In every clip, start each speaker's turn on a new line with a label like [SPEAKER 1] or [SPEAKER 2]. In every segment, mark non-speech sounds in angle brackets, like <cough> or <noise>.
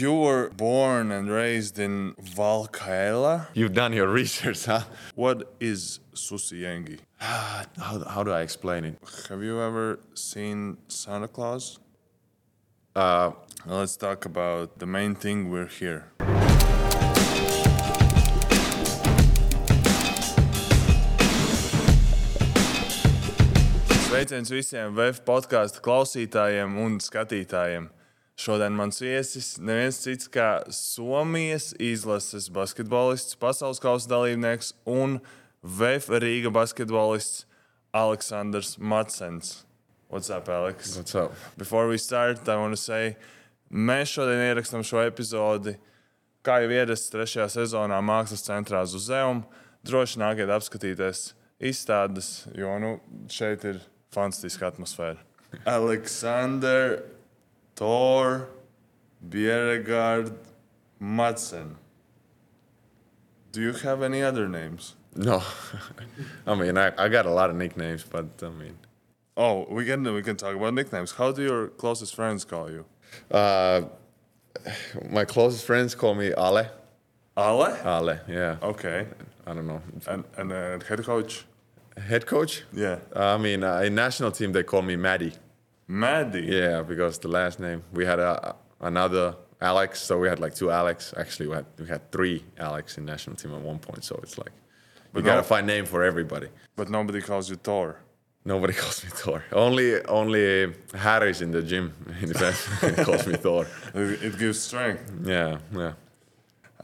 [SPEAKER 1] you were born and raised in Valkeala.
[SPEAKER 2] You've done your <laughs> research, huh?
[SPEAKER 1] What is Susijengi? <sighs>
[SPEAKER 2] How, how do I explain it?
[SPEAKER 1] Have you ever seen Santa Claus?
[SPEAKER 2] Uh,
[SPEAKER 1] let's talk about the main thing we're here. Sveiciens visiem VEF podkāstu klausītājiem un skatītājiem. Šodien mans viesis neviens cits kā Somijas izlases basketbolists, pasaules kausa dalībnieks un VF Rīga basketbolists Aleksandrs Matsens. What's up, Alex?
[SPEAKER 2] what's up?
[SPEAKER 1] Before we start, I want to say, mēs šodien ierakstām šo epizodi, kā jau ierasts trešajā sezonā Mākslas centrā Zuzeum. Droši nākiet apskatīties izstādes, jo nu, šeit ir fantastiska atmosfēra. Aleksandr, Thor, Bierregard, Madsen. Do you have any other names?
[SPEAKER 2] No, <laughs> I mean I, I got a lot of nicknames, but I mean,
[SPEAKER 1] Oh, we can we can talk about nicknames. How do your closest friends call you?
[SPEAKER 2] uh, my closest friends call me Ale.
[SPEAKER 1] Ale.
[SPEAKER 2] Ale, yeah.
[SPEAKER 1] Okay.
[SPEAKER 2] I don't know.
[SPEAKER 1] And and uh, head coach.
[SPEAKER 2] Head coach?
[SPEAKER 1] Yeah.
[SPEAKER 2] I mean, uh, in national team they call me Maddie.
[SPEAKER 1] Maddie.
[SPEAKER 2] Yeah, because the last name we had a, another Alex, so we had like two Alex. Actually, we had we had three Alex in national team at one point. So it's like
[SPEAKER 1] But
[SPEAKER 2] you gotta
[SPEAKER 1] no-
[SPEAKER 2] find name for everybody.
[SPEAKER 1] But nobody calls you Thor.
[SPEAKER 2] Nobody <laughs> calls me Thor. Only only Harris in the gym in the <laughs> calls me Thor.
[SPEAKER 1] It it gives strength.
[SPEAKER 2] Yeah, yeah.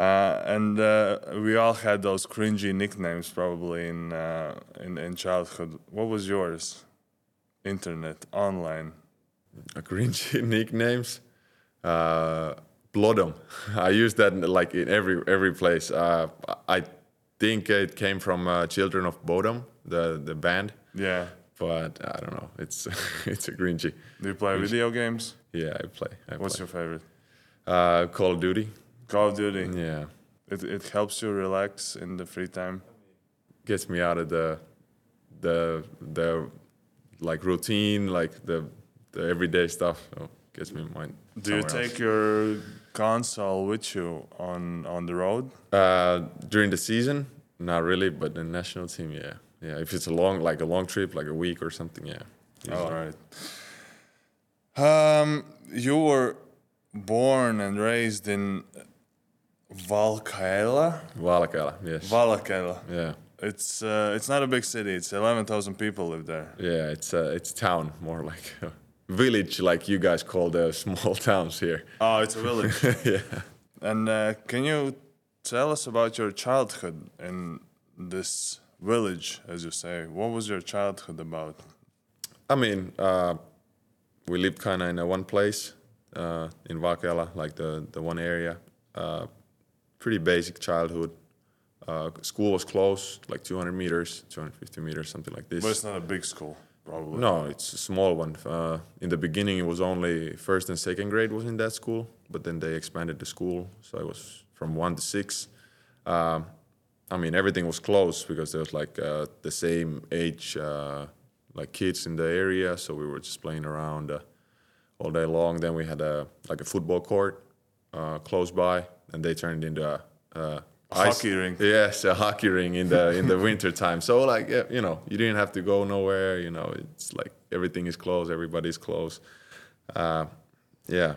[SPEAKER 1] Uh, and uh, we all had those cringy nicknames probably in, uh, in in childhood. What was yours? Internet, online.
[SPEAKER 2] A cringy <laughs> nicknames. Uh, Blodom. <laughs> I use that like in every every place. Uh, I think it came from uh, Children of Bodom, the the band.
[SPEAKER 1] Yeah.
[SPEAKER 2] But I don't know. It's <laughs> it's a cringy.
[SPEAKER 1] Do you play video games?
[SPEAKER 2] Yeah, I play. I
[SPEAKER 1] What's
[SPEAKER 2] play.
[SPEAKER 1] your favorite?
[SPEAKER 2] uh, Call of Duty?
[SPEAKER 1] Call of Duty.
[SPEAKER 2] Yeah,
[SPEAKER 1] It it helps you relax in the free time.
[SPEAKER 2] gets me out of the the the like routine, like the the everyday stuff. So gets me in mind.
[SPEAKER 1] Do you
[SPEAKER 2] somewhere else.
[SPEAKER 1] take your console with you on on the road?
[SPEAKER 2] Uh, during the season, not really, but the national team, yeah, yeah. If it's a long, like a long trip, like a week or something, yeah.
[SPEAKER 1] All right. Um, you were born and raised in Valkeala.
[SPEAKER 2] Valkeala, yes.
[SPEAKER 1] Valkeala.
[SPEAKER 2] yeah,
[SPEAKER 1] It's uh, it's not a big city. It's eleven thousand people live there.
[SPEAKER 2] yeah. It's uh, it's town more like a village, like you guys call the <laughs> small towns here.
[SPEAKER 1] Oh, it's a village. <laughs>
[SPEAKER 2] yeah.
[SPEAKER 1] and uh, can you tell us about your childhood in this village, as you say? What was your childhood about?
[SPEAKER 2] I mean, uh, we lived kind of in a one place uh, in Valkeala, like the, the one area. Uh, pretty basic childhood. Uh, school was close, like 200 meters, 250 meters, something like this.
[SPEAKER 1] But it's not a big school, probably.
[SPEAKER 2] no, it's a small one. Uh, in the beginning, it was only first and second grade was in that school, but then they expanded the school, so it was from one to six. Um, I mean, everything was close because there was like uh, the same age, uh, like kids in the area, so we were just playing around uh, all day long. Then we had a like a football court uh, close by, and they turned into a,
[SPEAKER 1] Hockey rink.
[SPEAKER 2] Yes, a hockey ring in the in the winter time. So like yeah, you know, you didn't have to go nowhere. You know, it's like everything is closed, everybody's close. Uh, yeah.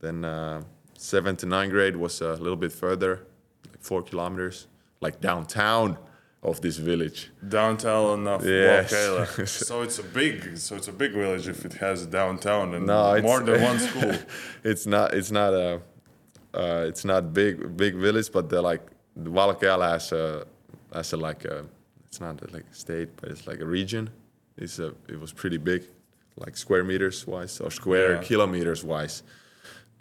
[SPEAKER 2] Then uh, seventh to ninth grade was a little bit further, like four kilometers, like downtown of this village.
[SPEAKER 1] Downtown of
[SPEAKER 2] Yes.
[SPEAKER 1] Valkeala. <laughs> so it's a big, so it's a big village if it has a downtown and
[SPEAKER 2] No,
[SPEAKER 1] more than one <laughs> school.
[SPEAKER 2] it's not it's not a uh, it's not big big village, but they're like Valkeala has a has a like a it's not a, like a state, but it's like a region. It's a it was pretty big, like square meters wise or square
[SPEAKER 1] Yeah.
[SPEAKER 2] kilometers wise,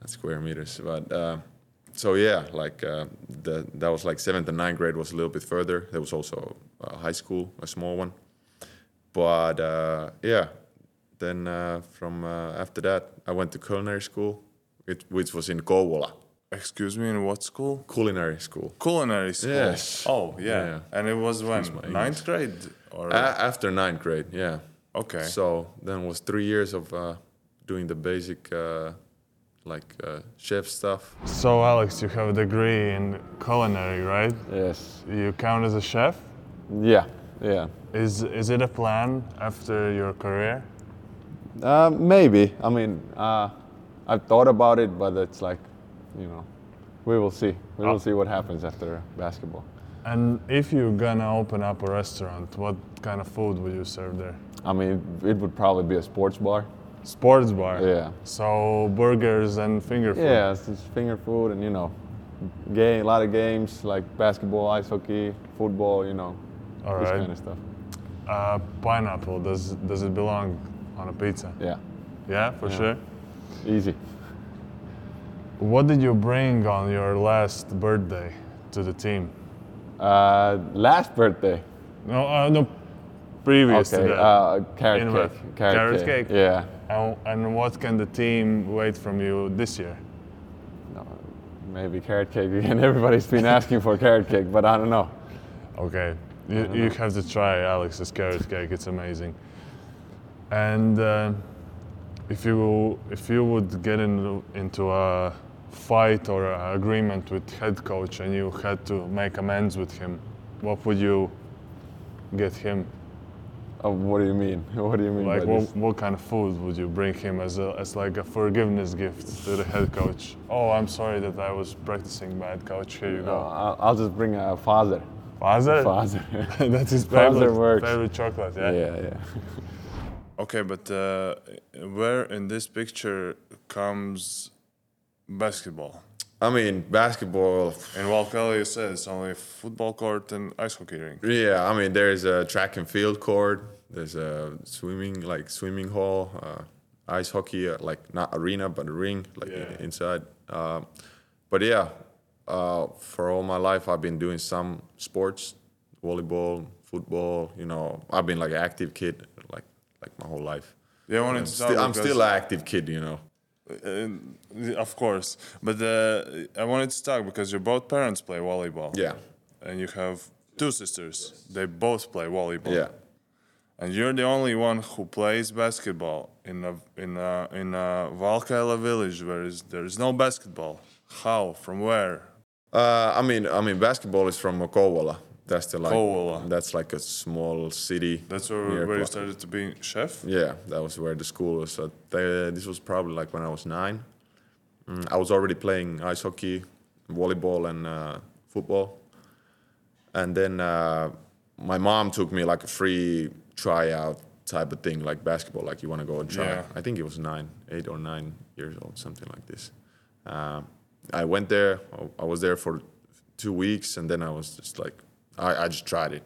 [SPEAKER 2] not square meters. But uh, so yeah, like uh, the that was like seventh and ninth grade was a little bit further. There was also a high school, a small one. But uh, yeah, then uh, from uh, after that, I went to culinary school, it, which was in Kouvola,
[SPEAKER 1] Excuse me, in what school?
[SPEAKER 2] culinary school.
[SPEAKER 1] Culinary school.
[SPEAKER 2] Yes.
[SPEAKER 1] Oh, yeah.
[SPEAKER 2] Yeah.
[SPEAKER 1] And it was when? Ninth grade? Or
[SPEAKER 2] A- after ninth grade, yeah.
[SPEAKER 1] okay.
[SPEAKER 2] So then was three years of uh, doing the basic uh, like uh, chef stuff.
[SPEAKER 1] So, Alex, you have a degree in culinary, right?
[SPEAKER 3] Yes.
[SPEAKER 1] You count as a chef.
[SPEAKER 3] Yeah. Yeah.
[SPEAKER 1] Is is it a plan after your career?
[SPEAKER 3] Uh, maybe. I mean, uh, I've thought about it, but it's like, you know, we will see. We will
[SPEAKER 1] Ah.
[SPEAKER 3] see what happens after basketball.
[SPEAKER 1] And if you're gonna open up a restaurant, what kind of food would you serve there?
[SPEAKER 3] I mean, it would probably be a sports bar.
[SPEAKER 1] Sports bar.
[SPEAKER 3] Yeah.
[SPEAKER 1] So burgers and finger food.
[SPEAKER 3] Yeah, it's just finger food and you know, game, a lot of games like basketball, ice hockey, football. You know,
[SPEAKER 1] All
[SPEAKER 3] this
[SPEAKER 1] right.
[SPEAKER 3] kind of stuff.
[SPEAKER 1] Uh, pineapple. Does does it belong on a pizza?
[SPEAKER 3] Yeah,
[SPEAKER 1] Yeah, for
[SPEAKER 3] Yeah.
[SPEAKER 1] sure.
[SPEAKER 3] easy.
[SPEAKER 1] What did you bring on your last birthday to the team?
[SPEAKER 3] Uh, last birthday.
[SPEAKER 1] No, uh, no. Previous
[SPEAKER 3] Okay,
[SPEAKER 1] to that.
[SPEAKER 3] uh, carrot
[SPEAKER 1] Invite.
[SPEAKER 3] cake.
[SPEAKER 1] Carrot cake?
[SPEAKER 3] Yeah.
[SPEAKER 1] and, and what can the team wait from you this year?
[SPEAKER 3] No, maybe carrot cake again. <laughs> Everybody's been asking for carrot cake, but I don't know.
[SPEAKER 1] Okay, you, you have to try Alex's carrot cake. It's amazing. And uh, if you if you would get in, into a fight or an agreement with head coach and you had to make amends with him, what would you get him?
[SPEAKER 3] Uh, what do you mean? <laughs> What do you mean
[SPEAKER 1] Like
[SPEAKER 3] by
[SPEAKER 1] what,
[SPEAKER 3] this?
[SPEAKER 1] what kind of food would you bring him as a, as like a forgiveness gift to the head coach? Oh, I'm sorry that I was practicing bad, coach. Here you
[SPEAKER 3] Uh,
[SPEAKER 1] go.
[SPEAKER 3] I'll, I'll just bring a father.
[SPEAKER 1] Fazer?
[SPEAKER 3] Father.
[SPEAKER 1] That's his
[SPEAKER 3] Fazer
[SPEAKER 1] favorite,
[SPEAKER 3] works.
[SPEAKER 1] favorite chocolate.
[SPEAKER 3] yeah,
[SPEAKER 1] Yeah.
[SPEAKER 3] yeah. <laughs>
[SPEAKER 1] Okay, but uh, where in this picture comes basketball?
[SPEAKER 2] I mean, basketball.
[SPEAKER 1] And Valkeala, you says only football court and ice hockey rink.
[SPEAKER 2] Yeah, I mean, there's a track and field court. There's a swimming, like swimming hall, uh, ice hockey, uh, like not arena but a ring, like
[SPEAKER 1] Yeah.
[SPEAKER 2] inside. Uh, but yeah, uh, for all my life, I've been doing some sports, volleyball, football. You know, I've been like an active kid, like like my whole life.
[SPEAKER 1] Yeah, I wanted
[SPEAKER 2] I'm,
[SPEAKER 1] to
[SPEAKER 2] still,
[SPEAKER 1] talk
[SPEAKER 2] I'm still an active kid, you know.
[SPEAKER 1] Uh, of course, but uh, I wanted to talk because your both parents play volleyball.
[SPEAKER 2] Yeah,
[SPEAKER 1] And you have two sisters. They both play volleyball.
[SPEAKER 2] yeah.
[SPEAKER 1] And you're the only one who plays basketball in a in a in a Valkeala village where is, there is no basketball. How? From where?
[SPEAKER 2] Uh, I mean, I mean, basketball is from Kouvola. That's the like.
[SPEAKER 1] Kouvola.
[SPEAKER 2] That's like a small city.
[SPEAKER 1] That's where, where you started to be chef.
[SPEAKER 2] Yeah, that was where the school was. So they, this was probably like when I was nine. Mm, I was already playing ice hockey, volleyball, and uh, football. And then uh, my mom took me like a free tryout type of thing, like basketball, like you want to go and try.
[SPEAKER 1] Yeah.
[SPEAKER 2] I think it was nine, eight or nine years old, something like this. Um, I went there. I was there for two weeks, and then I was just like, I, I just tried it,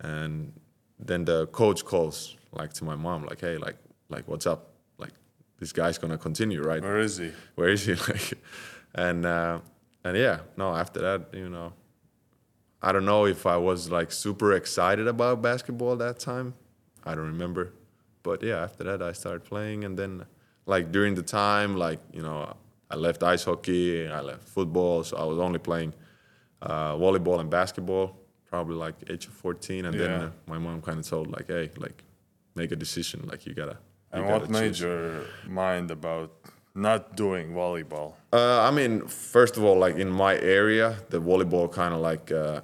[SPEAKER 2] and then the coach calls like to my mom, like, hey, like, like what's up? Like, this guy's gonna continue, right?
[SPEAKER 1] Where is he?
[SPEAKER 2] Where is he? <laughs> Like, and uh, and yeah, no. After that, you know, I don't know if I was like super excited about basketball that time. I don't remember, but yeah, after that I started playing, and then like during the time, like you know, I left ice hockey, I left football, so I was only playing uh, volleyball and basketball, probably like age of 14, and then uh, my mom kind of told like, hey, like make a decision, like you gotta. you
[SPEAKER 1] And
[SPEAKER 2] gotta
[SPEAKER 1] what made
[SPEAKER 2] choose.
[SPEAKER 1] your mind about not doing volleyball?
[SPEAKER 2] Uh, I mean, first of all, like in my area, the volleyball kind of like, uh,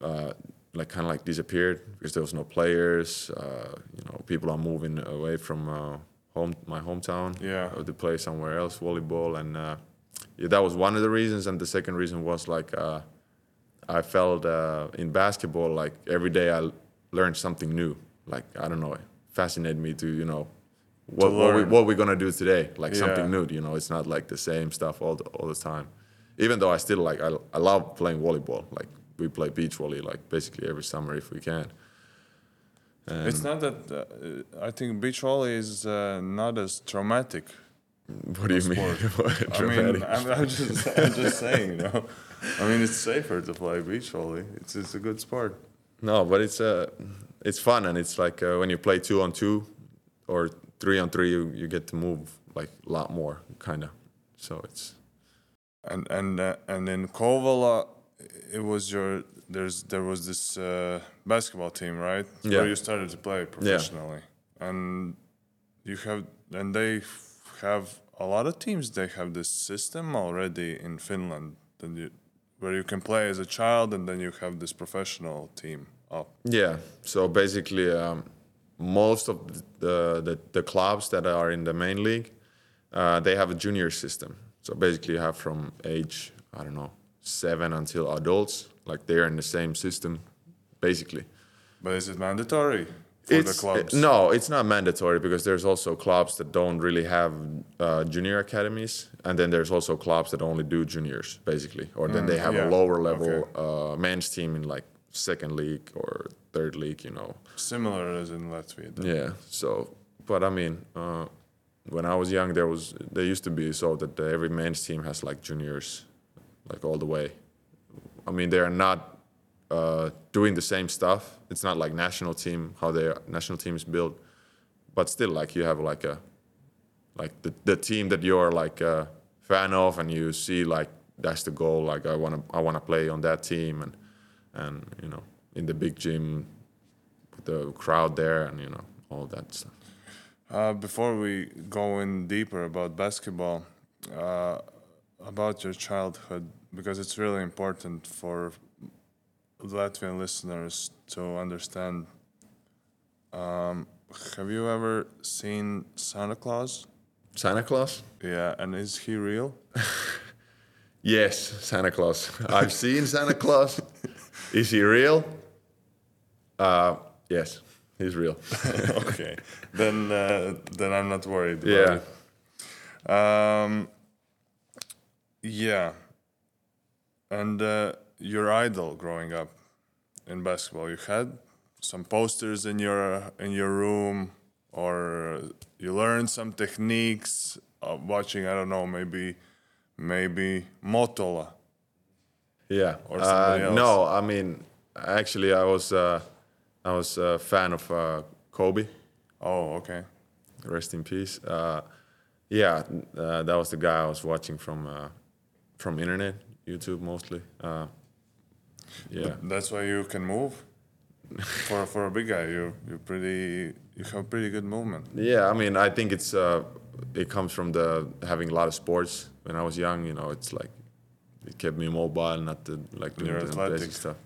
[SPEAKER 2] uh, like kind of like disappeared because there was no players. Uh, you know, people are moving away from uh, home, my hometown,
[SPEAKER 1] Yeah.
[SPEAKER 2] to play somewhere else volleyball, and uh, yeah, that was one of the reasons. And the second reason was like, uh, I felt uh, in basketball like every day I learned something new. Like I don't know, it fascinated me to you know what, what, we, what we're gonna do today, like
[SPEAKER 1] Yeah.
[SPEAKER 2] something new. You know, it's not like the same stuff all the, all the time. Even though I still like I, I love playing volleyball. Like we play beach volley like basically every summer if we can.
[SPEAKER 1] it's not that. Uh, I think beach volley is uh, not as traumatic.
[SPEAKER 2] What do you mean? <laughs>
[SPEAKER 1] I mean? I'm, I'm just, I'm just saying, you know. I mean, it's safer to play beach volley. It's, it's a good sport.
[SPEAKER 2] No, but it's uh, it's fun and it's like uh, when you play two on two or three on three, you, you get to move like a lot more, kind of. So it's
[SPEAKER 1] And and uh, and in Kouvola, it was your there's there was this uh, basketball team, right?
[SPEAKER 2] Yeah.
[SPEAKER 1] Where you started to play professionally, yeah. and you have and they have a lot of teams they have this system already in Finland that you, where you can play as a child and then you have this professional team up.
[SPEAKER 2] Yeah. So basically, um, most of the, the the clubs that are in the main league, uh, they have a junior system. So basically, you have from age I don't know seven until adults, like they're in the same system, basically.
[SPEAKER 1] But is it mandatory
[SPEAKER 2] It's-
[SPEAKER 1] clubs?
[SPEAKER 2] No, it's not mandatory because there's also clubs that don't really have uh, junior academies, and then there's also clubs that only do juniors, basically, or then they have
[SPEAKER 1] Mm, yeah,
[SPEAKER 2] a lower level
[SPEAKER 1] okay.
[SPEAKER 2] uh, men's team in like second league or third league, you know.
[SPEAKER 1] Similar as in Latvia. then.
[SPEAKER 2] Yeah. So, but I mean, uh, when I was young, there was there used to be so that every men's team has like juniors, like all the way. I mean, they are not uh, doing the same stuff. It's not like national team how their national team is built, but still, like you have like a like the, the team that you're like a fan of, and you see like that's the goal. Like I want to I want to play on that team, and and you know in the big gym, with the crowd there, and you know all that stuff.
[SPEAKER 1] Uh, before we go in deeper about basketball, uh, about your childhood, because it's really important for Latvian listeners to understand. Um, have you ever seen Santa Claus?
[SPEAKER 2] Santa Claus?
[SPEAKER 1] Yeah, and is he real? <laughs>
[SPEAKER 2] Yes, Santa Claus. <laughs> I've seen Santa Claus. Is he real? Uh, yes, he's real. <laughs>
[SPEAKER 1] okay, then uh, then I'm not worried.
[SPEAKER 2] Yeah.
[SPEAKER 1] Um, yeah. And uh, your idol growing up in basketball, you had some posters in your in your room, or you learned some techniques of watching. I don't know, maybe maybe Möttölä.
[SPEAKER 2] Yeah.
[SPEAKER 1] Or somebody
[SPEAKER 2] uh,
[SPEAKER 1] else.
[SPEAKER 2] No, I mean, actually, I was uh, I was a fan of uh, Kobe.
[SPEAKER 1] Oh, okay.
[SPEAKER 2] Rest in peace. Uh, yeah, uh, that was the guy I was watching from uh, from internet, YouTube mostly. Yeah.
[SPEAKER 1] That's why you can move. for for a big guy, you you're pretty. You have pretty good movement.
[SPEAKER 2] Yeah, I mean, I think it's uh, it comes from the having a lot of sports. When I was young, you know, it's like it kept me mobile, not to like doing the basic stuff.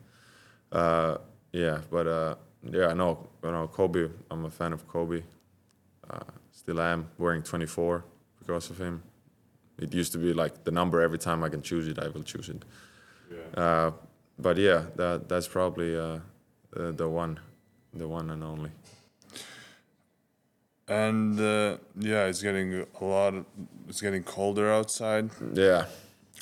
[SPEAKER 2] Uh, yeah, but uh, yeah, I know, I know Kobe. I'm a fan of Kobe. Uh, still am wearing 24 because of him. It used to be like the number every time I can choose it, I will choose it. Uh, but yeah, that that's probably uh, uh, the one, the one and only.
[SPEAKER 1] And uh, yeah, it's getting a lot. It's getting colder outside.
[SPEAKER 2] Yeah,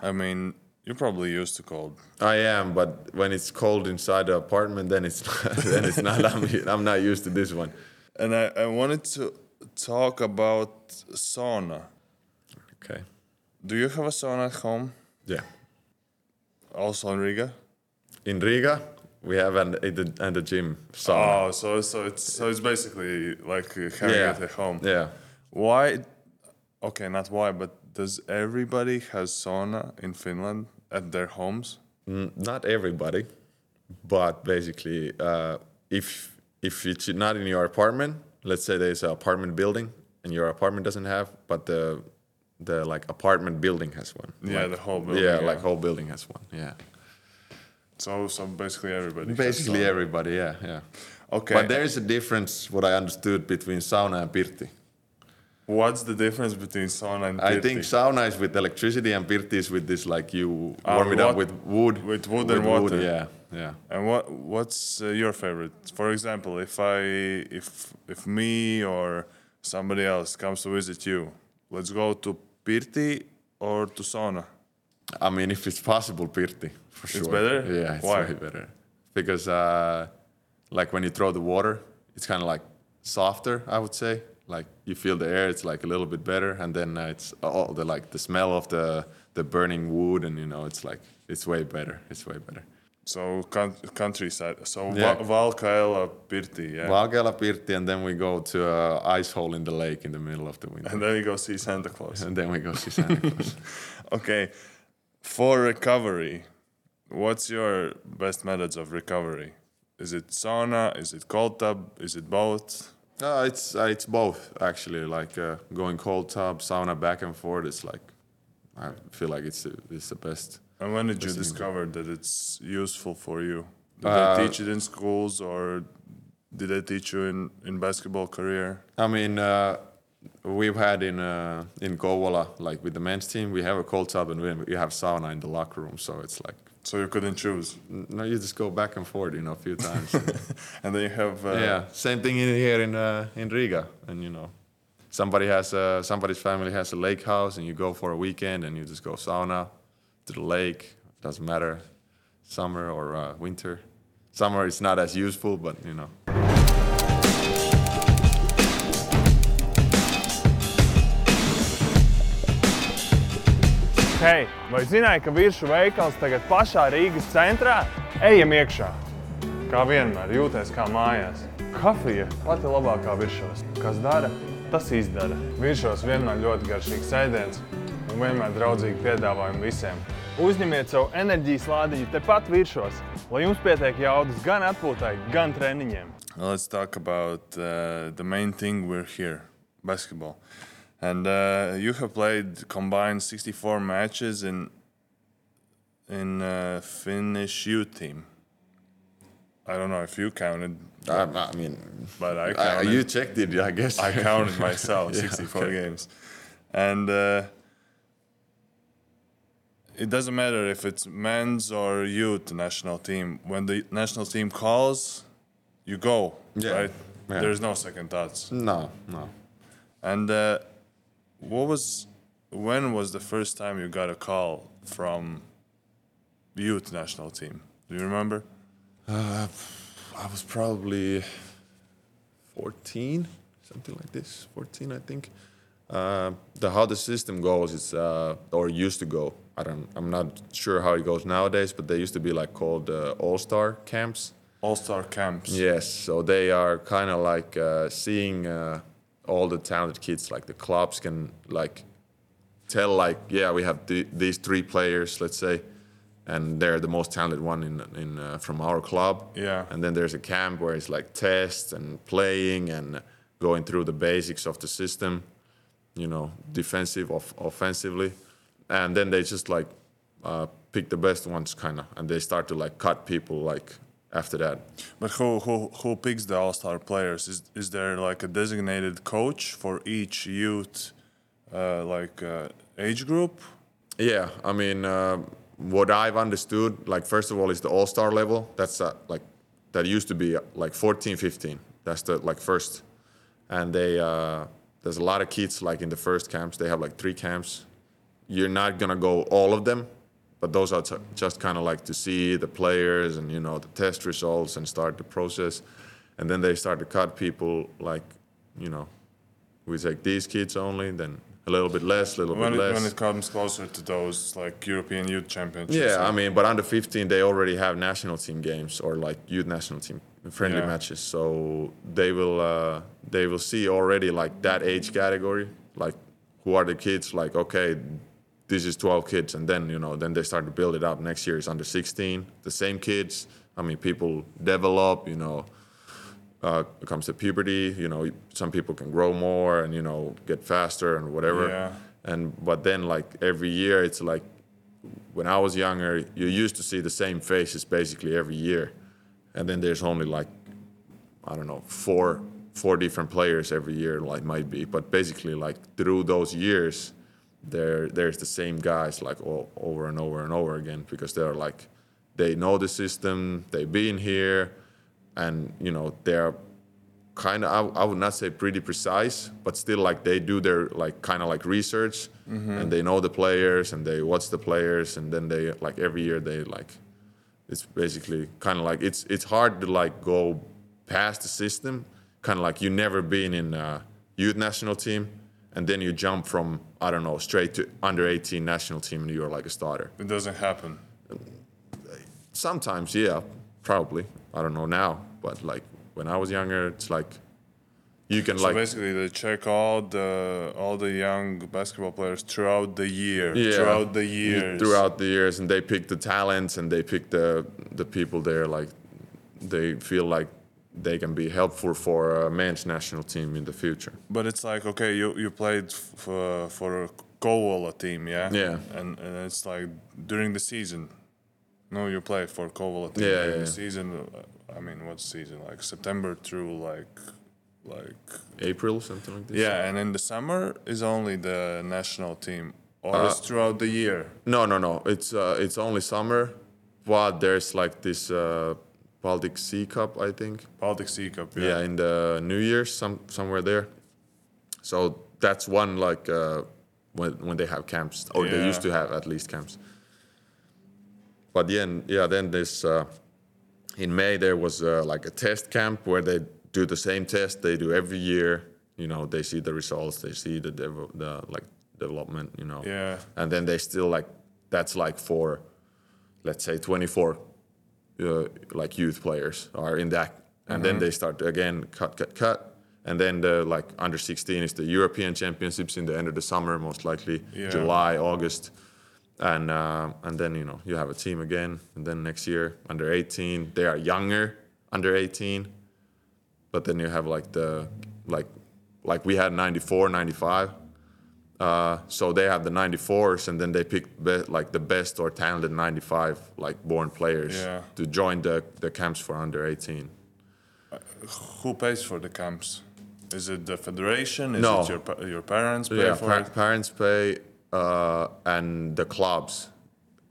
[SPEAKER 1] I mean, you're probably used to cold.
[SPEAKER 2] I am, but when it's cold inside the apartment, then it's <laughs> then it's not. I'm, I'm not used to this one.
[SPEAKER 1] And I, I wanted to talk about sauna.
[SPEAKER 2] Okay.
[SPEAKER 1] Do you have a sauna at home?
[SPEAKER 2] Yeah.
[SPEAKER 1] Also in Riga?
[SPEAKER 2] In Riga, we have an at the gym sauna.
[SPEAKER 1] Oh, so so it's so it's basically like having
[SPEAKER 2] yeah.
[SPEAKER 1] it at home.
[SPEAKER 2] Yeah.
[SPEAKER 1] Why? Okay, not why, but does everybody has sauna in Finland at their homes?
[SPEAKER 2] N- not everybody, but basically, uh, if if it's not in your apartment, let's say there's an apartment building and your apartment doesn't have, but the the like apartment building has one.
[SPEAKER 1] Yeah,
[SPEAKER 2] Like-
[SPEAKER 1] the whole building,
[SPEAKER 2] Yeah,
[SPEAKER 1] yeah.
[SPEAKER 2] like whole building has one. Yeah.
[SPEAKER 1] So so basically everybody.
[SPEAKER 2] Basically everybody. Yeah, yeah.
[SPEAKER 1] Okay.
[SPEAKER 2] But there is a difference, what I understood, between sauna and pirti.
[SPEAKER 1] What's the difference between sauna and pirti?
[SPEAKER 2] I think sauna is with electricity and pirti is with this like you
[SPEAKER 1] Ah,
[SPEAKER 2] warm it
[SPEAKER 1] what-
[SPEAKER 2] up with wood.
[SPEAKER 1] with wood and water.
[SPEAKER 2] Yeah, yeah.
[SPEAKER 1] And what what's uh, your favorite? For example, if I if if me or somebody else comes to visit you, let's go to Pirti or to sauna.
[SPEAKER 2] I mean, if it's possible, pirti for sure.
[SPEAKER 1] It's better?
[SPEAKER 2] Yeah, it's
[SPEAKER 1] Why?
[SPEAKER 2] way better because uh, like when you throw the water, it's kind of like softer. I would say like you feel the air. It's like a little bit better, and then uh, it's all the like the smell of the the burning wood, and you know, it's like it's way better. It's way better.
[SPEAKER 1] So coun- countryside. So
[SPEAKER 2] Yeah.
[SPEAKER 1] Va- Valkeala Pirti, yeah.
[SPEAKER 2] Valkeala pirti, and then we go to a ice hole in the lake in the middle of the winter,
[SPEAKER 1] and then you go see Santa Claus.
[SPEAKER 2] and then we go see Santa Claus. <laughs>
[SPEAKER 1] okay. For recovery, what's your best methods of recovery? Is it sauna? Is it cold tub? Is it both?
[SPEAKER 2] Uh, it's uh, it's both actually. Like uh, going cold tub, sauna, back and forth. It's like I feel like it's the- it's the best.
[SPEAKER 1] And when did you discover that it's useful for you? Did
[SPEAKER 2] Uh,
[SPEAKER 1] they teach it in schools or did they teach you in, in basketball career?
[SPEAKER 2] I mean, uh, we've had in uh, in Kouvola, like with the men's team, we have a cold tub and we have sauna in the locker room. So it's like
[SPEAKER 1] So you couldn't choose.
[SPEAKER 2] no, you just go back and forth, you know, a few times. <laughs>
[SPEAKER 1] And then you have uh,
[SPEAKER 2] yeah, same thing in here in uh, in Riga, and you know, somebody has a, somebody's family has a lake house, and you go for a weekend, and you just go sauna to the lake. Doesn't matter, summer or uh, winter. Summer is not as useful, but you know.
[SPEAKER 1] Hei, vai zināji, ka virsmu veikals tagad pašā Rīgas centrā? Ejam iekšā! Kā vienmēr, jūties kā mājās. Kafija pati labākā virsos. Kas dara, tas izdara. Virsos vienmēr ļoti garšīgs ēdiens un vienmēr draudzīgi piedāvājumi visiem. Uzņemiet savu enerģijas lādiņu tepat virsos, lai jums pietiek jaudas gan atpūtai, gan treniņiem. Let's talk about uh, the main thing we're here, basketball. And uh, you have played combined 64 matches in in uh, Finnish youth team. I don't know if you counted,
[SPEAKER 2] I, I mean,
[SPEAKER 1] but I counted.
[SPEAKER 2] you checked it, I guess.
[SPEAKER 1] I counted <laughs> myself,
[SPEAKER 2] Yeah,
[SPEAKER 1] 64
[SPEAKER 2] okay.
[SPEAKER 1] games. And uh, it doesn't matter if it's men's or youth national team. When the national team calls, you go,
[SPEAKER 2] Yeah,
[SPEAKER 1] right?
[SPEAKER 2] yeah.
[SPEAKER 1] There's no second thoughts.
[SPEAKER 2] No, no.
[SPEAKER 1] And uh, what was, when was the first time you got a call from youth national team? Do you remember?
[SPEAKER 2] Uh, I was probably 14, something like this. 14, I think. Uh, the how the system goes is uh, or used to go. I don't. I'm not sure how it goes nowadays, but they used to be like called uh, All Star camps.
[SPEAKER 1] All star camps.
[SPEAKER 2] Yes, so they are kind of like uh, seeing uh, all the talented kids. Like the clubs can like tell like, yeah, we have th- these three players, let's say, and they're the most talented one in in uh, from our club.
[SPEAKER 1] Yeah.
[SPEAKER 2] And then there's a camp where it's like tests and playing and going through the basics of the system, you know, defensive, off- offensively, and then they just like uh, pick the best ones, kind of, and they start to like cut people like after that.
[SPEAKER 1] But who who who picks the all star players? Is is there like a designated coach for each youth, uh, like uh, age group?
[SPEAKER 2] Yeah, I mean, uh, what I've understood, like first of all, is the All Star level. That's uh, like that used to be uh, like 14, 15. That's the like first, and they uh, there's a lot of kids like in the first camps. They have like three camps. You're not gonna go all of them, but those are just kind of like to see the players and you know the test results and start the process, and then they start to cut people like, you know, we take these kids only, then a little bit less, a little
[SPEAKER 1] When
[SPEAKER 2] bit
[SPEAKER 1] it,
[SPEAKER 2] less.
[SPEAKER 1] when it comes closer to those like European Youth Championships.
[SPEAKER 2] Yeah, I mean, but under 15, they already have national team games or like youth national team friendly
[SPEAKER 1] Yeah.
[SPEAKER 2] matches. So they will uh, they will see already like that age category, like who are the kids? Like okay, this is 12 kids, and then you know then they start to build it up. Next year is under 16, the same kids. I mean, people develop, you know. Uh, it comes to puberty, you know, some people can grow more and you know get faster and whatever.
[SPEAKER 1] Yeah.
[SPEAKER 2] And but then like every year, it's like when I was younger, you used to see the same faces basically every year, and then there's only like I don't know four four different players every year, like might be, but basically like through those years, there there's the same guys like all, over and over and over again because they're like they know the system, they've been here, and you know they're kind of I, I would not say pretty precise but still like they do their like kind of like research mm-hmm. and they know the players and they watch the players and then they like every year they like it's basically kind of like it's it's hard to like go past the system kind of like you never been in a youth national team and then you jump from i don't know straight to under 18 national team and you're like a starter
[SPEAKER 1] It doesn't happen.
[SPEAKER 2] sometimes yeah probably i don't know now but like when i was younger it's like you can
[SPEAKER 1] So
[SPEAKER 2] like
[SPEAKER 1] basically, they check all the all the young basketball players throughout the year.
[SPEAKER 2] yeah,
[SPEAKER 1] Throughout the years.
[SPEAKER 2] throughout the years, and they pick the talents and they pick the the people there like they feel like they can be helpful for a men's national team in the future.
[SPEAKER 1] But it's like okay, you you played f- for for a Kouvola team, yeah.
[SPEAKER 2] Yeah.
[SPEAKER 1] And and it's like during the season. No, you play for Kouvola team
[SPEAKER 2] Yeah,
[SPEAKER 1] during
[SPEAKER 2] yeah,
[SPEAKER 1] the season. I mean, what season? Like September through like like
[SPEAKER 2] April, something like this.
[SPEAKER 1] yeah, and in the summer is only the national team, or
[SPEAKER 2] Uh,
[SPEAKER 1] it's throughout the year.
[SPEAKER 2] No, no, no. It's uh, it's only summer, but there's like this uh, Baltic Sea Cup, I think.
[SPEAKER 1] Baltic Sea Cup.
[SPEAKER 2] Yeah.
[SPEAKER 1] Yeah.
[SPEAKER 2] in the New Year's, some somewhere there. So that's one like uh, when when they have camps, or they used to have at least camps. But then, yeah, then this uh, in May there was uh, like a test camp where they do the same test they do every year. You know, they see the results, they see the dev- the like development. You know,
[SPEAKER 1] Yeah.
[SPEAKER 2] and then they still like that's like for let's say 24 uh, like youth players are in that and then they start again cut cut cut and then the like under 16 is the european championships in the end of the summer most likely
[SPEAKER 1] Yeah.
[SPEAKER 2] july august and uh, and then you know you have a team again and then next year under 18 they are younger under 18 but then you have like the like like we had 94 95 uh, so they have the 94s and then they pick be, like the best or talented 95 like born players
[SPEAKER 1] Yeah.
[SPEAKER 2] to join the, the camps for under 18
[SPEAKER 1] Who pays for the camps? Is it the federation? Is
[SPEAKER 2] No.
[SPEAKER 1] it your your parents pay
[SPEAKER 2] yeah
[SPEAKER 1] for
[SPEAKER 2] pa-
[SPEAKER 1] it?
[SPEAKER 2] parents pay uh, and the clubs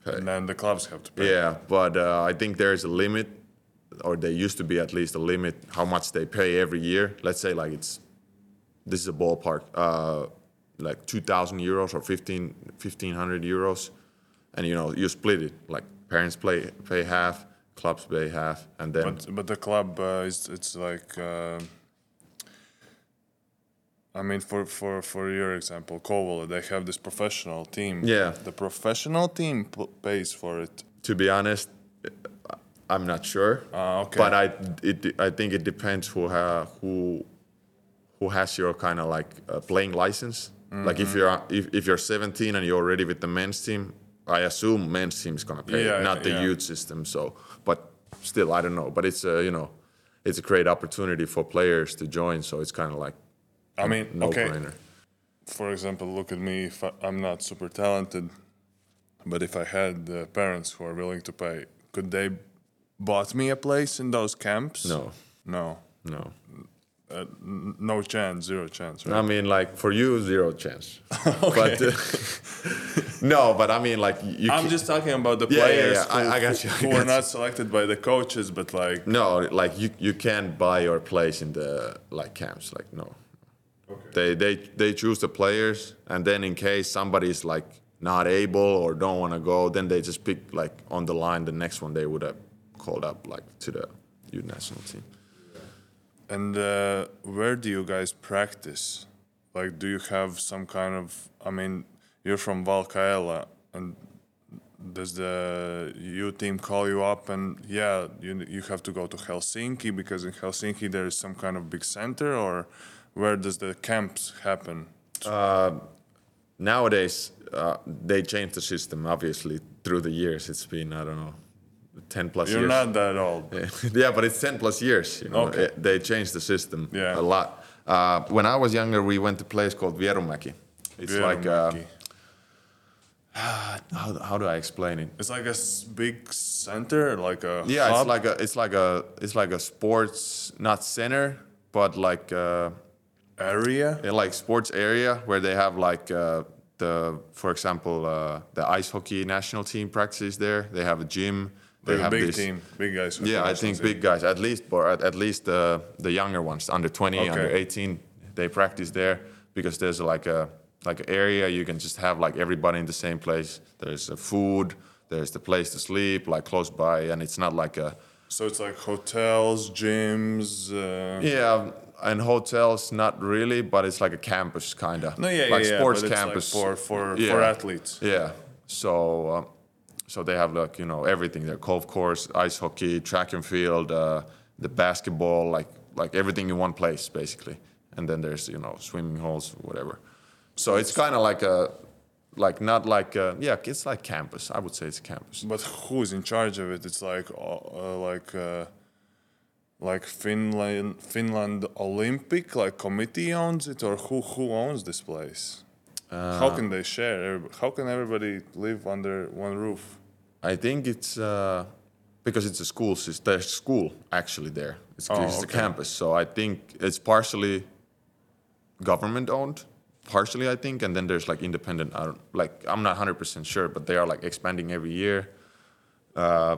[SPEAKER 2] pay
[SPEAKER 1] And then the clubs have to pay.
[SPEAKER 2] yeah but uh, i think there's a limit or there used to be at least a limit how much they pay every year let's say like it's this is a ballpark uh, like 2000 euros or 15 1500 euros and you know you split it like parents play pay half clubs pay half and then
[SPEAKER 1] But but the club uh, is it's like. Uh, I mean, for, for, for your example, Kouvola, they have this professional team.
[SPEAKER 2] Yeah.
[SPEAKER 1] The professional team p- pays for it.
[SPEAKER 2] to be honest i'm not sure
[SPEAKER 1] Ah, okay.
[SPEAKER 2] but i it, i think it depends who ha, who who has your kind of like uh, playing license like
[SPEAKER 1] Mm-hmm.
[SPEAKER 2] if you're if, if you're 17 and you're already with the men's team i assume men's team is going to pay
[SPEAKER 1] Yeah,
[SPEAKER 2] not the
[SPEAKER 1] yeah.
[SPEAKER 2] youth system so but still i don't know but it's a you know it's a great opportunity for players to join so it's kind of like
[SPEAKER 1] I mean,
[SPEAKER 2] no
[SPEAKER 1] okay.
[SPEAKER 2] brainer
[SPEAKER 1] For example, look at me. If I, I'm not super talented, but if I had uh, parents who are willing to pay, could they bought me a place in those camps?
[SPEAKER 2] no
[SPEAKER 1] No.
[SPEAKER 2] no
[SPEAKER 1] Uh, no chance. Zero chance. Right?
[SPEAKER 2] I mean, like for you, zero chance. <laughs> But uh, <laughs> no, but I mean, like you.
[SPEAKER 1] I'm just talking about the
[SPEAKER 2] Yeah, yeah,
[SPEAKER 1] players
[SPEAKER 2] yeah. I-
[SPEAKER 1] who,
[SPEAKER 2] I got you, I
[SPEAKER 1] who
[SPEAKER 2] got
[SPEAKER 1] are
[SPEAKER 2] you.
[SPEAKER 1] not selected by the coaches, but like
[SPEAKER 2] No, like you, you can't buy your place in the like camps. Like no, okay. they they they choose the players, and then in case somebody's like not able or don't want to go, then they just pick like on the line the next one they would have called up like to the youth national team.
[SPEAKER 1] And uh, where do you guys practice? Like, do you have some kind of? I mean, you're from Valkeala, and does the U team call you up and yeah, you you have to go to Helsinki because in Helsinki there is some kind of big center, or where does the camps happen?
[SPEAKER 2] Nowadays, uh, they changed the system. Obviously, through the years, it's been I don't know, ten plus
[SPEAKER 1] You're
[SPEAKER 2] years.
[SPEAKER 1] not that old. <laughs>
[SPEAKER 2] yeah, but it's 10 plus years. You know,
[SPEAKER 1] Okay.
[SPEAKER 2] They changed the system
[SPEAKER 1] Yeah.
[SPEAKER 2] a lot. Uh, when I was younger, we went to a place called Vierumäki. It's like, uh, <sighs> how, how do I explain it?
[SPEAKER 1] it's like a big center, like a
[SPEAKER 2] Yeah,
[SPEAKER 1] hub.
[SPEAKER 2] it's like a, it's like a, it's like a sports not center, but like, uh,
[SPEAKER 1] area.
[SPEAKER 2] yeah, like sports area where they have like uh, the, for example, uh, the ice hockey national team practices there. They have a gym. They have
[SPEAKER 1] big
[SPEAKER 2] this,
[SPEAKER 1] team, big guys.
[SPEAKER 2] Yeah, I think big guys, at least, or at, at least uh, the younger ones, under 20,
[SPEAKER 1] Okay.
[SPEAKER 2] under 18, they practice there because there's like a like an area you can just have like everybody in the same place. There's food, there's the place to sleep, like close by, and it's not like a
[SPEAKER 1] So it's like hotels, gyms. Uh,
[SPEAKER 2] yeah. And hotels, not really, but it's like a campus kind of.
[SPEAKER 1] No, yeah,
[SPEAKER 2] like
[SPEAKER 1] yeah, yeah,
[SPEAKER 2] sports
[SPEAKER 1] it's
[SPEAKER 2] campus
[SPEAKER 1] like for for
[SPEAKER 2] Yeah.
[SPEAKER 1] for athletes.
[SPEAKER 2] Yeah. So, um, so they have like you know everything there: golf course, ice hockey, track and field, uh, the basketball, like like everything in one place basically. And then there's you know swimming holes, whatever. So it's kind of like a, like not like a, yeah, it's like campus. I would say it's campus.
[SPEAKER 1] But who's in charge of it? It's like uh, uh, like uh, like Finland Finland Olympic like committee owns it or who who owns this place? How can they share? How can everybody live under one roof?
[SPEAKER 2] I think it's uh, because it's a school. There's school actually there. It's,
[SPEAKER 1] Oh,
[SPEAKER 2] it's
[SPEAKER 1] okay.
[SPEAKER 2] a campus, so I think it's partially government owned, partially I think, and then there's like independent. I don't, like I'm not 100 percent sure, but they are like expanding every year uh,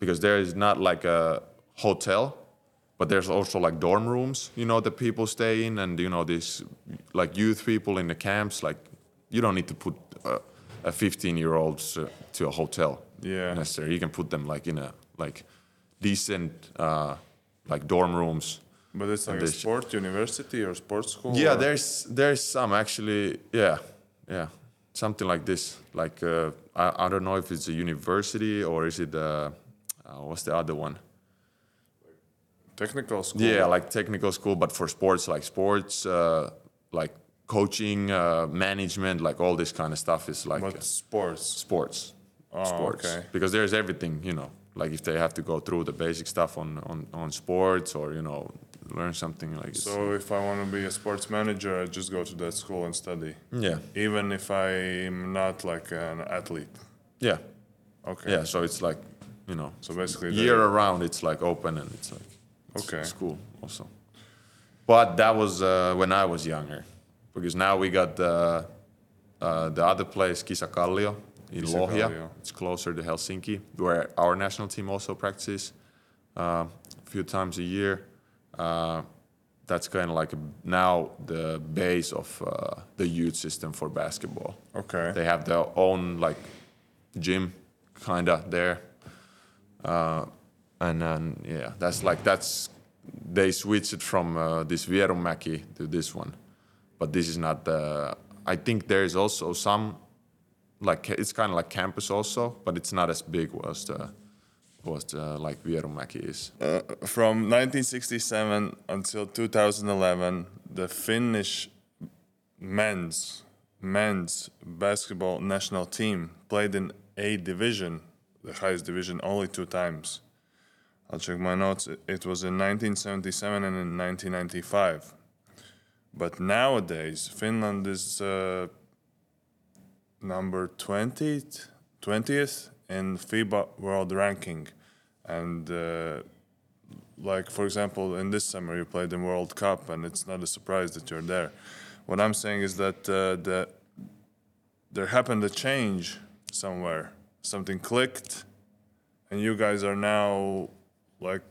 [SPEAKER 2] because there is not like a hotel, but there's also like dorm rooms, you know, that people stay in, and you know these like youth people in the camps. Like you don't need to put uh, a 15 year old to a hotel
[SPEAKER 1] Yeah.
[SPEAKER 2] necessarily. You can put them like in a like decent uh, like dorm rooms.
[SPEAKER 1] But it's like a
[SPEAKER 2] this-
[SPEAKER 1] sport university or sports school.
[SPEAKER 2] Yeah,
[SPEAKER 1] or-
[SPEAKER 2] there's there's some actually. Yeah, yeah, something like this. Like uh, I, I don't know if it's a university or is it uh, uh, what's the other one?
[SPEAKER 1] Technical school.
[SPEAKER 2] Yeah, like technical school, but for sports, like sports, uh, like coaching, uh, management, like all this kind of stuff is like
[SPEAKER 1] But sports.
[SPEAKER 2] sports.
[SPEAKER 1] Oh,
[SPEAKER 2] sports.
[SPEAKER 1] okay.
[SPEAKER 2] Because there's everything, you know. Like if they have to go through the basic stuff on on, on sports or you know learn something like
[SPEAKER 1] So if I want to be a sports manager, I just go to that school and study,
[SPEAKER 2] yeah,
[SPEAKER 1] even if I'm not like an athlete.
[SPEAKER 2] yeah,
[SPEAKER 1] Okay.
[SPEAKER 2] yeah. So it's like you know
[SPEAKER 1] So basically,
[SPEAKER 2] year around it's like open and it's like
[SPEAKER 1] Okay.
[SPEAKER 2] school also. But that was uh, when I was younger, because now we got the uh, the other place Kisakallio in Lohja. It's closer to Helsinki, where our national team also practices uh, a few times a year. Uh, that's kind of like a, now the base of uh, the youth system for basketball.
[SPEAKER 1] Okay.
[SPEAKER 2] They have their own like gym, kinda there, uh, and then yeah, that's like that's they switched it from uh, this Vierumäki to this one, but this is not the. I think there is also some, like it's kind of like campus also, but it's not as big as the was the, like Vierumäki is.
[SPEAKER 1] Uh, from 1967 until 2011, the Finnish men's men's basketball national team played in A division, the highest division, only two times. I'll check my notes. It- was in 1977 and in 1995. But nowadays, Finland is uh, number 20th, 20th in FIBA world ranking. And uh, like for example, in this summer you played in World Cup, and it's not a surprise that you're there. What I'm saying is that uh, the there happened a change somewhere. Something clicked, and you guys are now like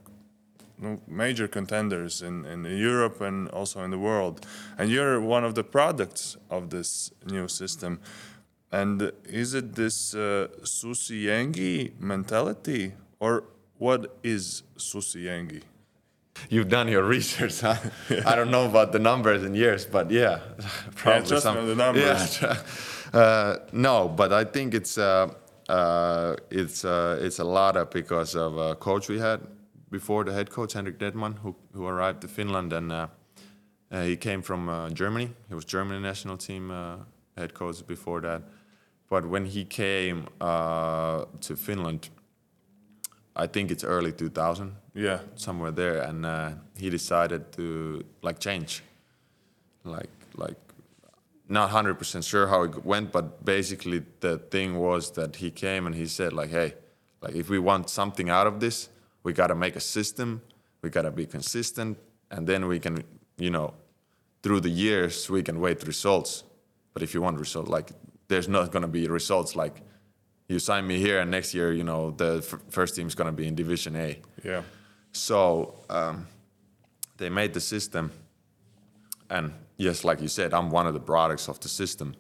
[SPEAKER 1] major contenders in, in Europe and also in the world. And you're one of the products of this new system. And is it this uh, Susijengi mentality, or what is Susi Susijengi?
[SPEAKER 2] You've done your <laughs> research, huh? I don't know about the numbers in years, but yeah, <laughs> probably
[SPEAKER 1] me
[SPEAKER 2] some.
[SPEAKER 1] the numbers.
[SPEAKER 2] Yeah, <laughs> uh, no, but I think it's uh, uh, it's uh, it's a lot of because of a coach we had before the head coach Henrik Dettmann, who who arrived to Finland and uh, uh, he came from uh, Germany. He was German national team uh, head coach before that, but when he came uh, to Finland, I think it's early 2000
[SPEAKER 1] Yeah.
[SPEAKER 2] somewhere there, and uh, he decided to like change, like like not hundred percent sure how it went, but basically the thing was that he came and he said like, hey, like if we want something out of this, we gotta make a system, we gotta be consistent, and then we can, you know, through the years we can wait results. But if you want results like there's not gonna be results like. You sign me here, and next year, you know, the f- first team's gonna be in Division A.
[SPEAKER 1] Yeah.
[SPEAKER 2] So um, they made the system, and yes, like you said, I'm one of the products of the system.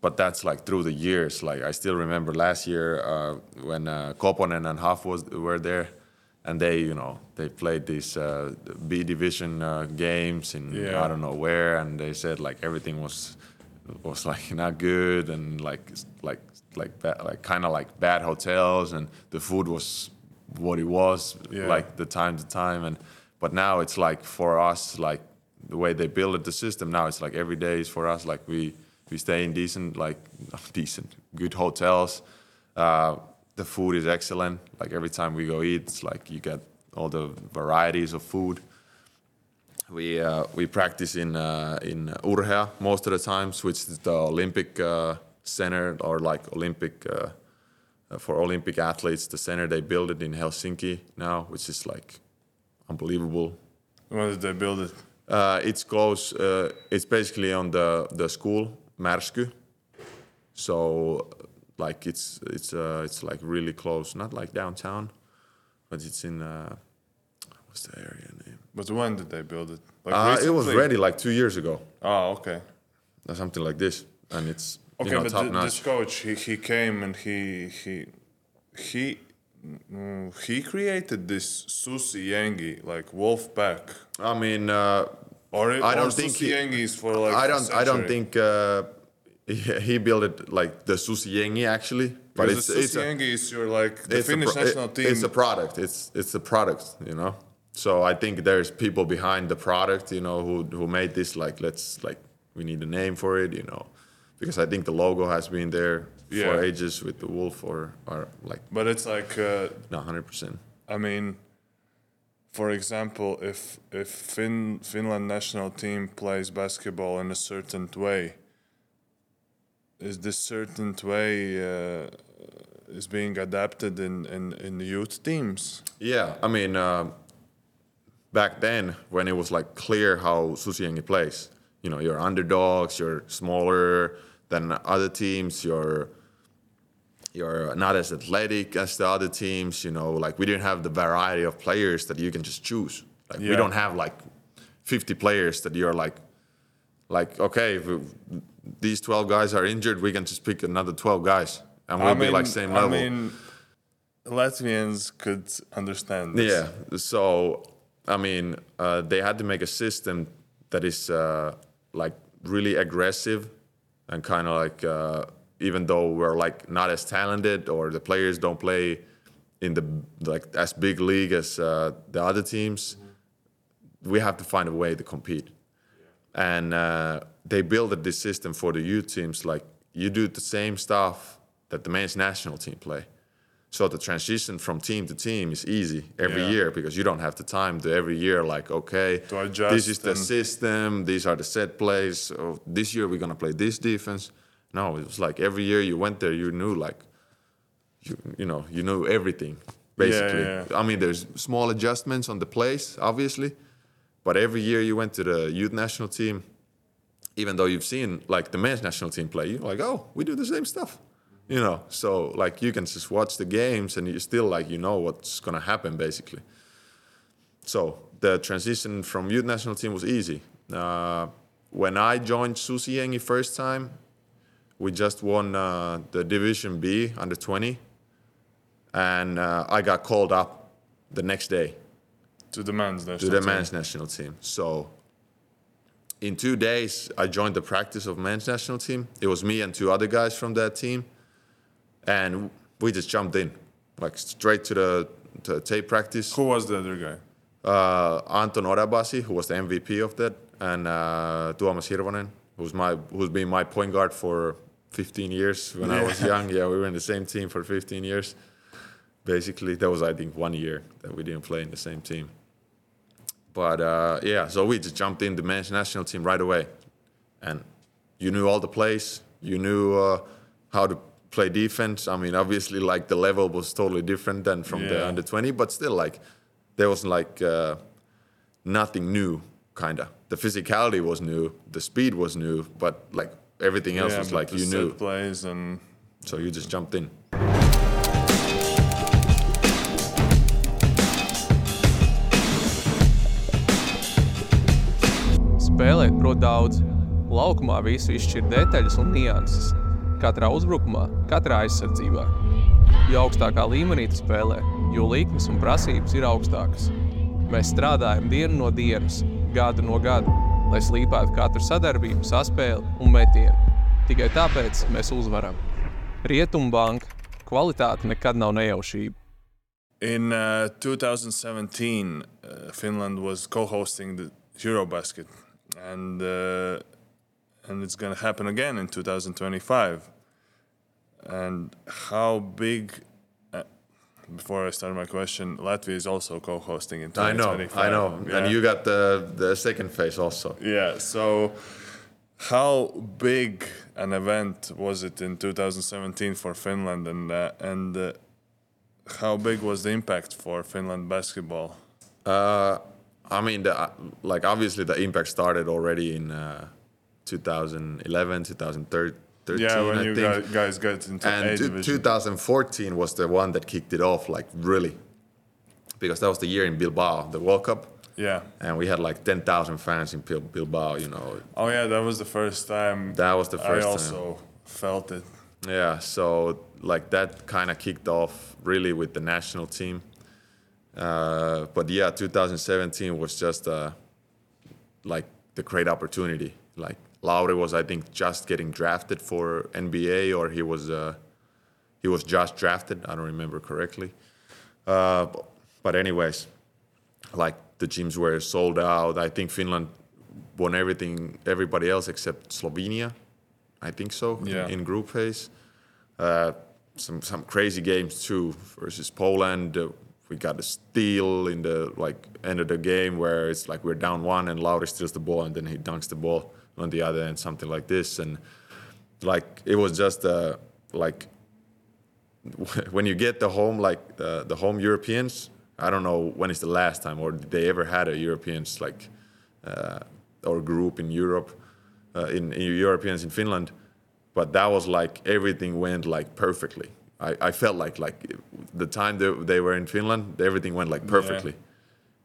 [SPEAKER 2] But that's like through the years. Like I still remember last year uh, when uh, Koponen and Huff was were there, and they, you know, they played these uh, B division uh, games in
[SPEAKER 1] Yeah.
[SPEAKER 2] I don't know where, and they said like everything was was like <laughs> not good and like like like bad, like kind of like bad hotels, and the food was what it was
[SPEAKER 1] Yeah.
[SPEAKER 2] like the time to time and but now it's like for us like the way they built the system now it's like every day is for us like we we stay in decent like <laughs> decent good hotels uh, the food is excellent like every time we go eat it's like you get all the varieties of food. We uh, we practice in uh, in Urhea most of the times, which is the Olympic uh, center or like Olympic uh, uh, for Olympic athletes. The center they build it in Helsinki now, which is like unbelievable.
[SPEAKER 1] When did they build it?
[SPEAKER 2] Uh, it's close. Uh, it's basically on the the school Märsky. So, like it's it's uh, it's like really close. Not like downtown, but it's in uh, what's the area name?
[SPEAKER 1] But when did they build it? Like
[SPEAKER 2] Uh, it was ready like two years ago,
[SPEAKER 1] Oh, okay.
[SPEAKER 2] or something like this, and it's
[SPEAKER 1] Okay,
[SPEAKER 2] you know
[SPEAKER 1] but th- this coach, he, he came and he he he mm, he created this Susijengi like wolf pack.
[SPEAKER 2] I mean, uh,
[SPEAKER 1] Or, it,
[SPEAKER 2] I don't
[SPEAKER 1] or
[SPEAKER 2] think
[SPEAKER 1] Susi
[SPEAKER 2] he-
[SPEAKER 1] Yengi is for like
[SPEAKER 2] I don't I don't think uh, he, he built it like the Susijengi actually, but
[SPEAKER 1] Because
[SPEAKER 2] it's
[SPEAKER 1] the
[SPEAKER 2] it's
[SPEAKER 1] Susi
[SPEAKER 2] a,
[SPEAKER 1] Yengi is your like the Finnish
[SPEAKER 2] pro-
[SPEAKER 1] national team.
[SPEAKER 2] It's a product. It's it's a product, you know. So I think there's people behind the product, you know, who who made this. Like, let's like we need a name for it, you know, because I think the logo has been there
[SPEAKER 1] Yeah.
[SPEAKER 2] for ages with the wolf or or like
[SPEAKER 1] but it's like uh,
[SPEAKER 2] no hundred percent.
[SPEAKER 1] I mean, for example, if if fin- Finland national team plays basketball in a certain way, is this certain way uh, is being adapted in, in, in the youth teams?
[SPEAKER 2] Yeah, I mean, uh, back then when it was like clear how Susijengi plays, you know, you're underdogs, you're smaller than other teams, you're you're not as athletic as the other teams, you know, like we didn't have the variety of players that you can just choose. Like we don't have like 50 players that you're like like okay, if we- these 12 guys are injured, we can just pick another 12 guys and we'll be like same level.
[SPEAKER 1] I mean, Latvians could understand this.
[SPEAKER 2] Yeah. So, I mean, uh, they had to make a system that is uh, like really aggressive and kind of like, uh, even though we're like not as talented or the players don't play in the like as big league as uh, the other teams, we have to find a way to compete. And uh, they built this system for the youth teams. Like you do the same stuff that the men's national team play. So the transition from team to team is easy every
[SPEAKER 1] Yeah.
[SPEAKER 2] year because you don't have the time to every year like okay
[SPEAKER 1] To adjust
[SPEAKER 2] this is the system these are the set plays so this year we're gonna play this defense. No, it was like every year you went there you knew like you you know you knew everything basically.
[SPEAKER 1] yeah.
[SPEAKER 2] I mean there's small adjustments on the plays obviously, but every year you went to the youth national team, even though you've seen like the men's national team play, you're like, oh, we do the same stuff, you know. So like you can just watch the games and you still like you know what's gonna happen basically. So the transition from youth national team was easy. Uh, when I joined Susijengi first time, we just won uh, the Division B under 20, and uh, I got called up the next day
[SPEAKER 1] To the men's national
[SPEAKER 2] to the
[SPEAKER 1] team.
[SPEAKER 2] men's national team. So in two days, I joined the practice of men's national team. It was me and two other guys from that team, and we just jumped in, like straight to the to tape practice.
[SPEAKER 1] Who was the other guy?
[SPEAKER 2] Uh, Anton Odabasi, who was the MVP of that, and uh, Tuomas Hirvonen, who's my who's been my point guard for 15 years when I was young. Yeah, we were in the same team for 15 years. Basically, that was I think one year that we didn't play in the same team. But uh, yeah, so we just jumped in the men's national team right away, and you knew all the plays. You knew uh, how to play defense. I mean, obviously, like the level was totally different than from the under 20, but still, like there was like uh, nothing new, kinda. The physicality was new, the speed was new, but like everything else
[SPEAKER 1] Yeah,
[SPEAKER 2] was like you knew.
[SPEAKER 1] plays and
[SPEAKER 2] So you just jumped in.
[SPEAKER 4] Spēlēt prot daudz. Laukumā visu izšķir detaļas un nianses. Katrā uzbrukumā, katrā aizsardzībā. Jo augstākā līmenī tu spēlē, jo likmes un prasības ir augstākas. Mēs strādājam dienu no dienas, gadu no gada, lai slīpētu katru sadarbību, saspēli un metienu. Tikai tāpēc mēs uzvaram. Rietumbanka kvalitāte nekad nav nejaušība.
[SPEAKER 1] In uh, 2017, uh, Finland was co-hosting the Eurobasket, and uh, and it's going to happen again in 2025. And how big uh, before I start my question, Latvia is also co-hosting in 2025.
[SPEAKER 2] I know, I know.
[SPEAKER 1] Yeah.
[SPEAKER 2] And you got the the second phase also.
[SPEAKER 1] Yeah. So, how big an event was it in 2017 for Finland, and uh, and uh, how big was the impact for Finland basketball?
[SPEAKER 2] Uh, I mean, the, like obviously the impact started already in uh, 2011, 2013.
[SPEAKER 1] Yeah, when
[SPEAKER 2] I
[SPEAKER 1] you
[SPEAKER 2] think.
[SPEAKER 1] guys, got into
[SPEAKER 2] and two-
[SPEAKER 1] division.
[SPEAKER 2] 2014 was the one that kicked it off, like really, because that was the year in Bilbao, the World Cup,
[SPEAKER 1] yeah.
[SPEAKER 2] and we had like 10,000 fans in Bil- Bilbao. You know,
[SPEAKER 1] Oh yeah, that was the first time.
[SPEAKER 2] that was the first
[SPEAKER 1] I
[SPEAKER 2] time.
[SPEAKER 1] also felt it.
[SPEAKER 2] Yeah, so like that kind of kicked off really with the national team. Uh, but yeah, 2017 was just uh, like the great opportunity. Like Lauri was, I think, just getting drafted for NBA, or he was uh, he was just drafted. I don't remember correctly. Uh, but anyways, like the gyms were sold out. I think Finland won everything, everybody else except Slovenia. I think so. in-
[SPEAKER 1] Yeah.
[SPEAKER 2] In, group phase, uh, some some crazy games too versus Poland. Uh, we got a steal in the like end of the game where it's like we're down one and Lauri steals the ball and then he dunks the ball on the other end, something like this. And like it was just uh, like <laughs> when you get the home like the, the home Europeans, I don't know when is the last time or did they ever had a Europeans like uh, or group in Europe, uh, in, in Europeans in Finland, but that was like everything went like perfectly. I, I felt like like the time they, they were in Finland, everything went like perfectly.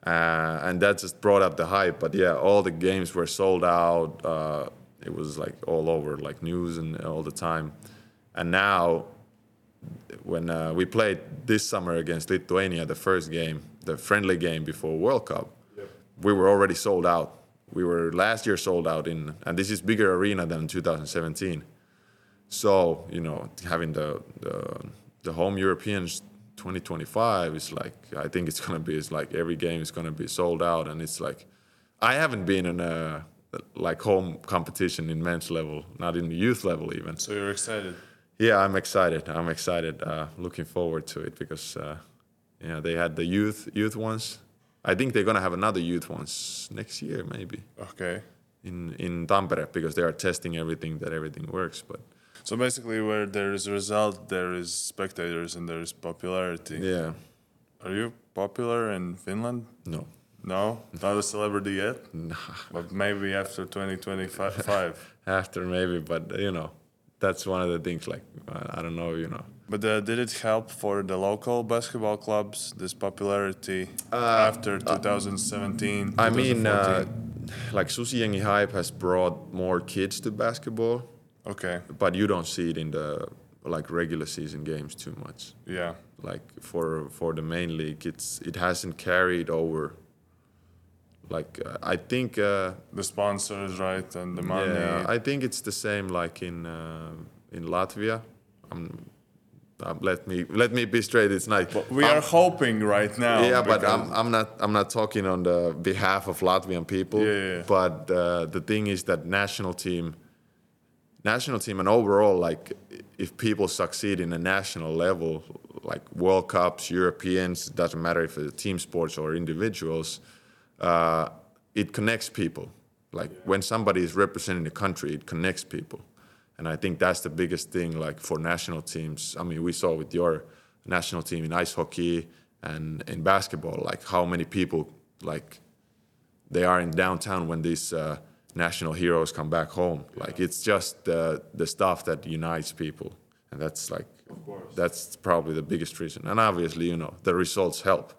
[SPEAKER 2] Uh, and that just brought up the hype. But yeah, all the games were sold out. Uh, it was like all over, like news and all the time. And now, when uh, we played this summer against Lithuania, the first game, the friendly game before World Cup, we were already sold out. We were last year sold out in, and this is bigger arena than 2017. So you know, having the the, the home Europeans 2025 is like I think it's gonna be it's like every game is gonna be sold out, and it's like I haven't been in a like home competition in men's level, not in the youth level even.
[SPEAKER 1] So you're excited.
[SPEAKER 2] Yeah, I'm excited. I'm excited. Uh, looking forward to it because uh, yeah, they had the youth youth ones. I think they're gonna have another youth ones next year, maybe
[SPEAKER 1] Okay.
[SPEAKER 2] in in Tampere because they are testing everything that everything works. But
[SPEAKER 1] So basically, where there is a result, there is spectators and there is popularity.
[SPEAKER 2] yeah,
[SPEAKER 1] Are you popular in Finland?
[SPEAKER 2] no,
[SPEAKER 1] No, not a celebrity yet. No. But maybe after 2025. <laughs>
[SPEAKER 2] after maybe, but you know, that's one of the things. Like I don't know, you know.
[SPEAKER 1] But uh, did it help for the local basketball clubs this popularity after 2017?
[SPEAKER 2] I mean, uh,
[SPEAKER 1] 2014?
[SPEAKER 2] like Susijengi hype has brought more kids to basketball,
[SPEAKER 1] okay,
[SPEAKER 2] but you don't see it in the like regular season games too much.
[SPEAKER 1] yeah,
[SPEAKER 2] like for for the main league it's it hasn't carried over like uh, i think uh,
[SPEAKER 1] the sponsors, right, and the money.
[SPEAKER 2] yeah i think it's the same like in uh, in latvia um, um, let me let me be straight it's not
[SPEAKER 1] we
[SPEAKER 2] I'm-
[SPEAKER 1] are hoping right now.
[SPEAKER 2] yeah, but I'm, I'm not I'm not talking on the behalf of Latvian people.
[SPEAKER 1] Yeah, yeah, yeah.
[SPEAKER 2] But uh, the thing is that national team, national team, and overall, like if people succeed in a national level, like World Cups, Europeans, doesn't matter if it's team sports or individuals, uh, it connects people. Like when somebody is representing the country, it connects people. And I think that's the biggest thing, like for national teams. I mean, we saw with your national team in ice hockey and in basketball, like how many people, like, they are in downtown when these uh, national heroes come back home. Like, it's just the the stuff that unites people, and that's like, that's probably the biggest reason. And obviously, you know, the results help.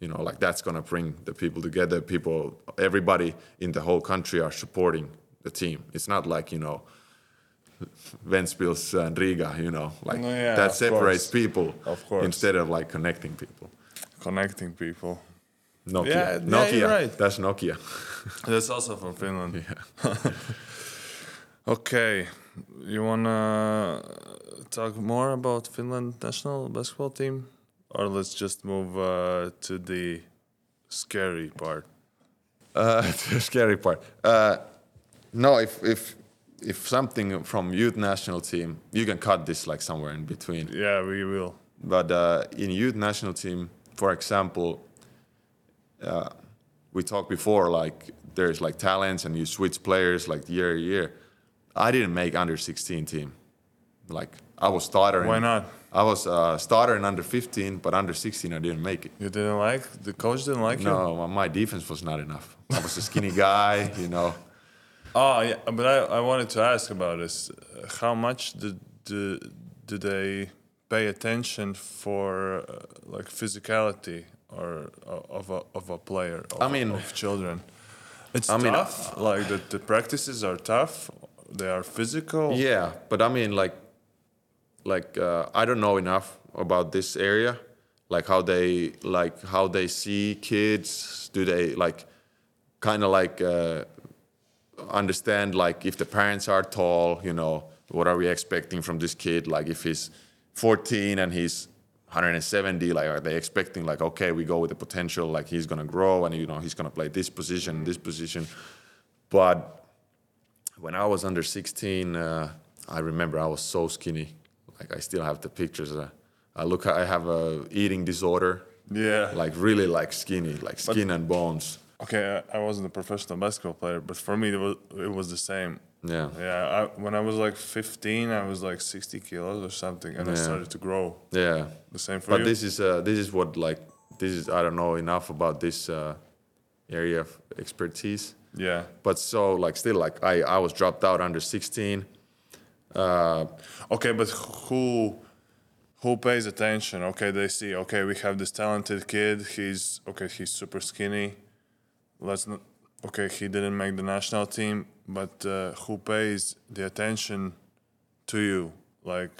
[SPEAKER 2] You know, like that's gonna bring the people together. People, everybody in the whole country are supporting the team. It's not like you know. Ventspils and Riga, you know, like
[SPEAKER 1] No, yeah,
[SPEAKER 2] that separates
[SPEAKER 1] course.
[SPEAKER 2] people
[SPEAKER 1] Of course.
[SPEAKER 2] instead of like connecting people.
[SPEAKER 1] connecting people.
[SPEAKER 2] Nokia,
[SPEAKER 1] Yeah, yeah,
[SPEAKER 2] Nokia,
[SPEAKER 1] you're right.
[SPEAKER 2] that's Nokia. <laughs>
[SPEAKER 1] That's also from Finland. Yeah. <laughs> okay, you wanna talk more about Finland national basketball team, or let's just move uh, to the scary part?
[SPEAKER 2] Uh, <laughs> the scary part. Uh, no, if if if something from youth national team, you can cut this like somewhere in between.
[SPEAKER 1] Yeah, we will.
[SPEAKER 2] But uh, in youth national team, for example, uh, we talked before like there's like talents and you switch players like year to year. I didn't make under 16 team. Like I was starter.
[SPEAKER 1] Why not?
[SPEAKER 2] I was uh, starter in under 15, but under 16 I didn't make it.
[SPEAKER 1] You didn't like the coach didn't like you.
[SPEAKER 2] No, my- defense was not enough. I was a skinny guy, you know.
[SPEAKER 1] Oh yeah, but I, I wanted to ask about this. How much did do, do they pay attention for uh, like physicality or uh, of a of a player? Of,
[SPEAKER 2] I mean-
[SPEAKER 1] of children. It's
[SPEAKER 2] I mean,
[SPEAKER 1] tough. like the, the practices are tough. They are physical.
[SPEAKER 2] Yeah, but I mean, like, like uh, I don't know enough about this area, like how they like how they see kids. Do they like, kind of like uh, understand like if the parents are tall, you know, what are we expecting from this kid? Like if he's 14 and he's 170, like are they expecting like okay, we go with the potential, like he's gonna grow and you know he's gonna play this position, this position, but when I was under 16, uh, I remember I was so skinny. Like I still have the pictures. Uh, I look, I have a eating disorder.
[SPEAKER 1] Yeah.
[SPEAKER 2] Like really like skinny, like skin and bones.
[SPEAKER 1] Okay, I I wasn't a professional basketball player, but for me it was it was the same.
[SPEAKER 2] Yeah.
[SPEAKER 1] Yeah, I, when I was like 15, I was like 60 kilos or something, and I started to grow.
[SPEAKER 2] Yeah.
[SPEAKER 1] The same for
[SPEAKER 2] But
[SPEAKER 1] you.
[SPEAKER 2] this is uh, this is what like this is I don't know enough about this uh, area of expertise.
[SPEAKER 1] yeah.
[SPEAKER 2] But so like still like I I was dropped out under 16. Uh,
[SPEAKER 1] Okay, but who who pays attention? Okay, they see. Okay, we have this talented kid. He's okay. He's super skinny. Let's not. Okay, he didn't make the national team, but uh, who pays the attention to you? Like,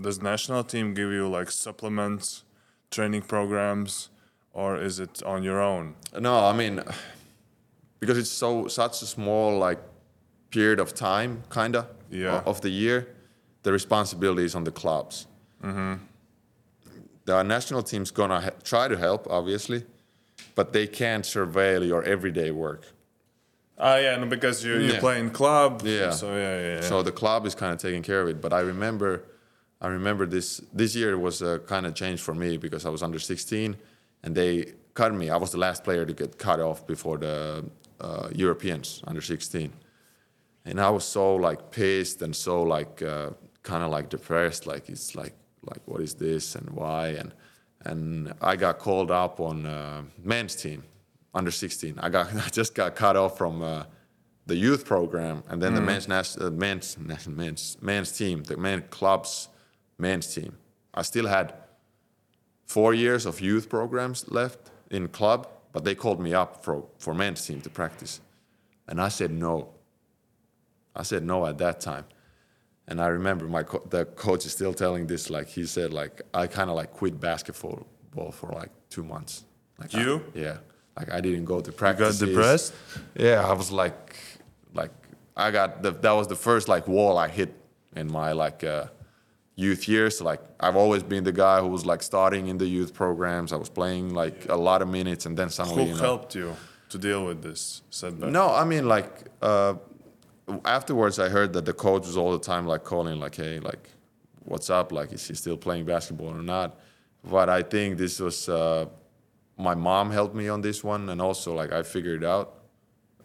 [SPEAKER 1] does national team give you like supplements, training programs, or is it on your own?
[SPEAKER 2] No, I mean, because it's so such a small like period of time, kinda
[SPEAKER 1] Yeah.
[SPEAKER 2] of the year, the responsibility is on the clubs. The national team's gonna he- try to help, obviously, but they can't surveil your everyday work.
[SPEAKER 1] Ah, yeah, no, because you you
[SPEAKER 2] Yeah.
[SPEAKER 1] play in club.
[SPEAKER 2] Yeah.
[SPEAKER 1] So yeah, yeah. yeah.
[SPEAKER 2] So the club is kind of taking care of it. But I remember, I remember this this year was a kind of change for me because I was under 16, and they cut me. I was the last player to get cut off before the uh, Europeans under 16, and I was so like pissed and so like uh, kind of like depressed. Like it's like like what is this and why and and I got called up on uh, men's team under 16. I got <laughs> I just got cut off from. Uh, the youth program and then the men's nas- uh, men's national men's men's team, the men clubs men's team. I still had four years of youth programs left in club, but they called me up for for men's team to practice, and I said no. I said no at that time, and I remember my co- the coach is still telling this like he said like I kind of like quit basketball for like two months. Like I-
[SPEAKER 1] You?
[SPEAKER 2] yeah. Like I didn't go to practice.
[SPEAKER 1] Got depressed?
[SPEAKER 2] Yeah, I was like, like I got the, that was the first like wall I hit in my like uh, youth years. Like I've always been the guy who was like starting in the youth programs. I was playing like a lot of minutes, and then suddenly
[SPEAKER 1] Who
[SPEAKER 2] you know,
[SPEAKER 1] helped you to deal with this setback?
[SPEAKER 2] no, I mean like uh, afterwards I heard that the coach was all the time like calling like, hey, like, what's up? Like, is he still playing basketball or not? But I think this was uh, my mom helped me on this one, and also like I figured out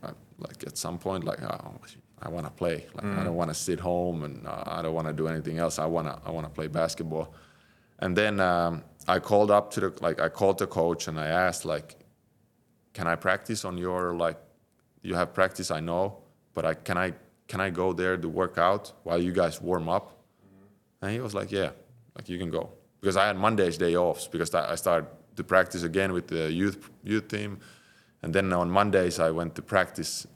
[SPEAKER 2] uh, like at some point like oh, I want to play. Like I don't want to sit home and uh, I don't want to do anything else. I wanna I wanna play basketball. And then um, I called up to the like I called the coach and I asked like, can I practice on your like, you have practice I know, but I can I can I go there to work out while you guys warm up? And he was like, yeah, like you can go because I had Mondays day offs because I started to practice again with the youth youth team, and then on Mondays I went to practice.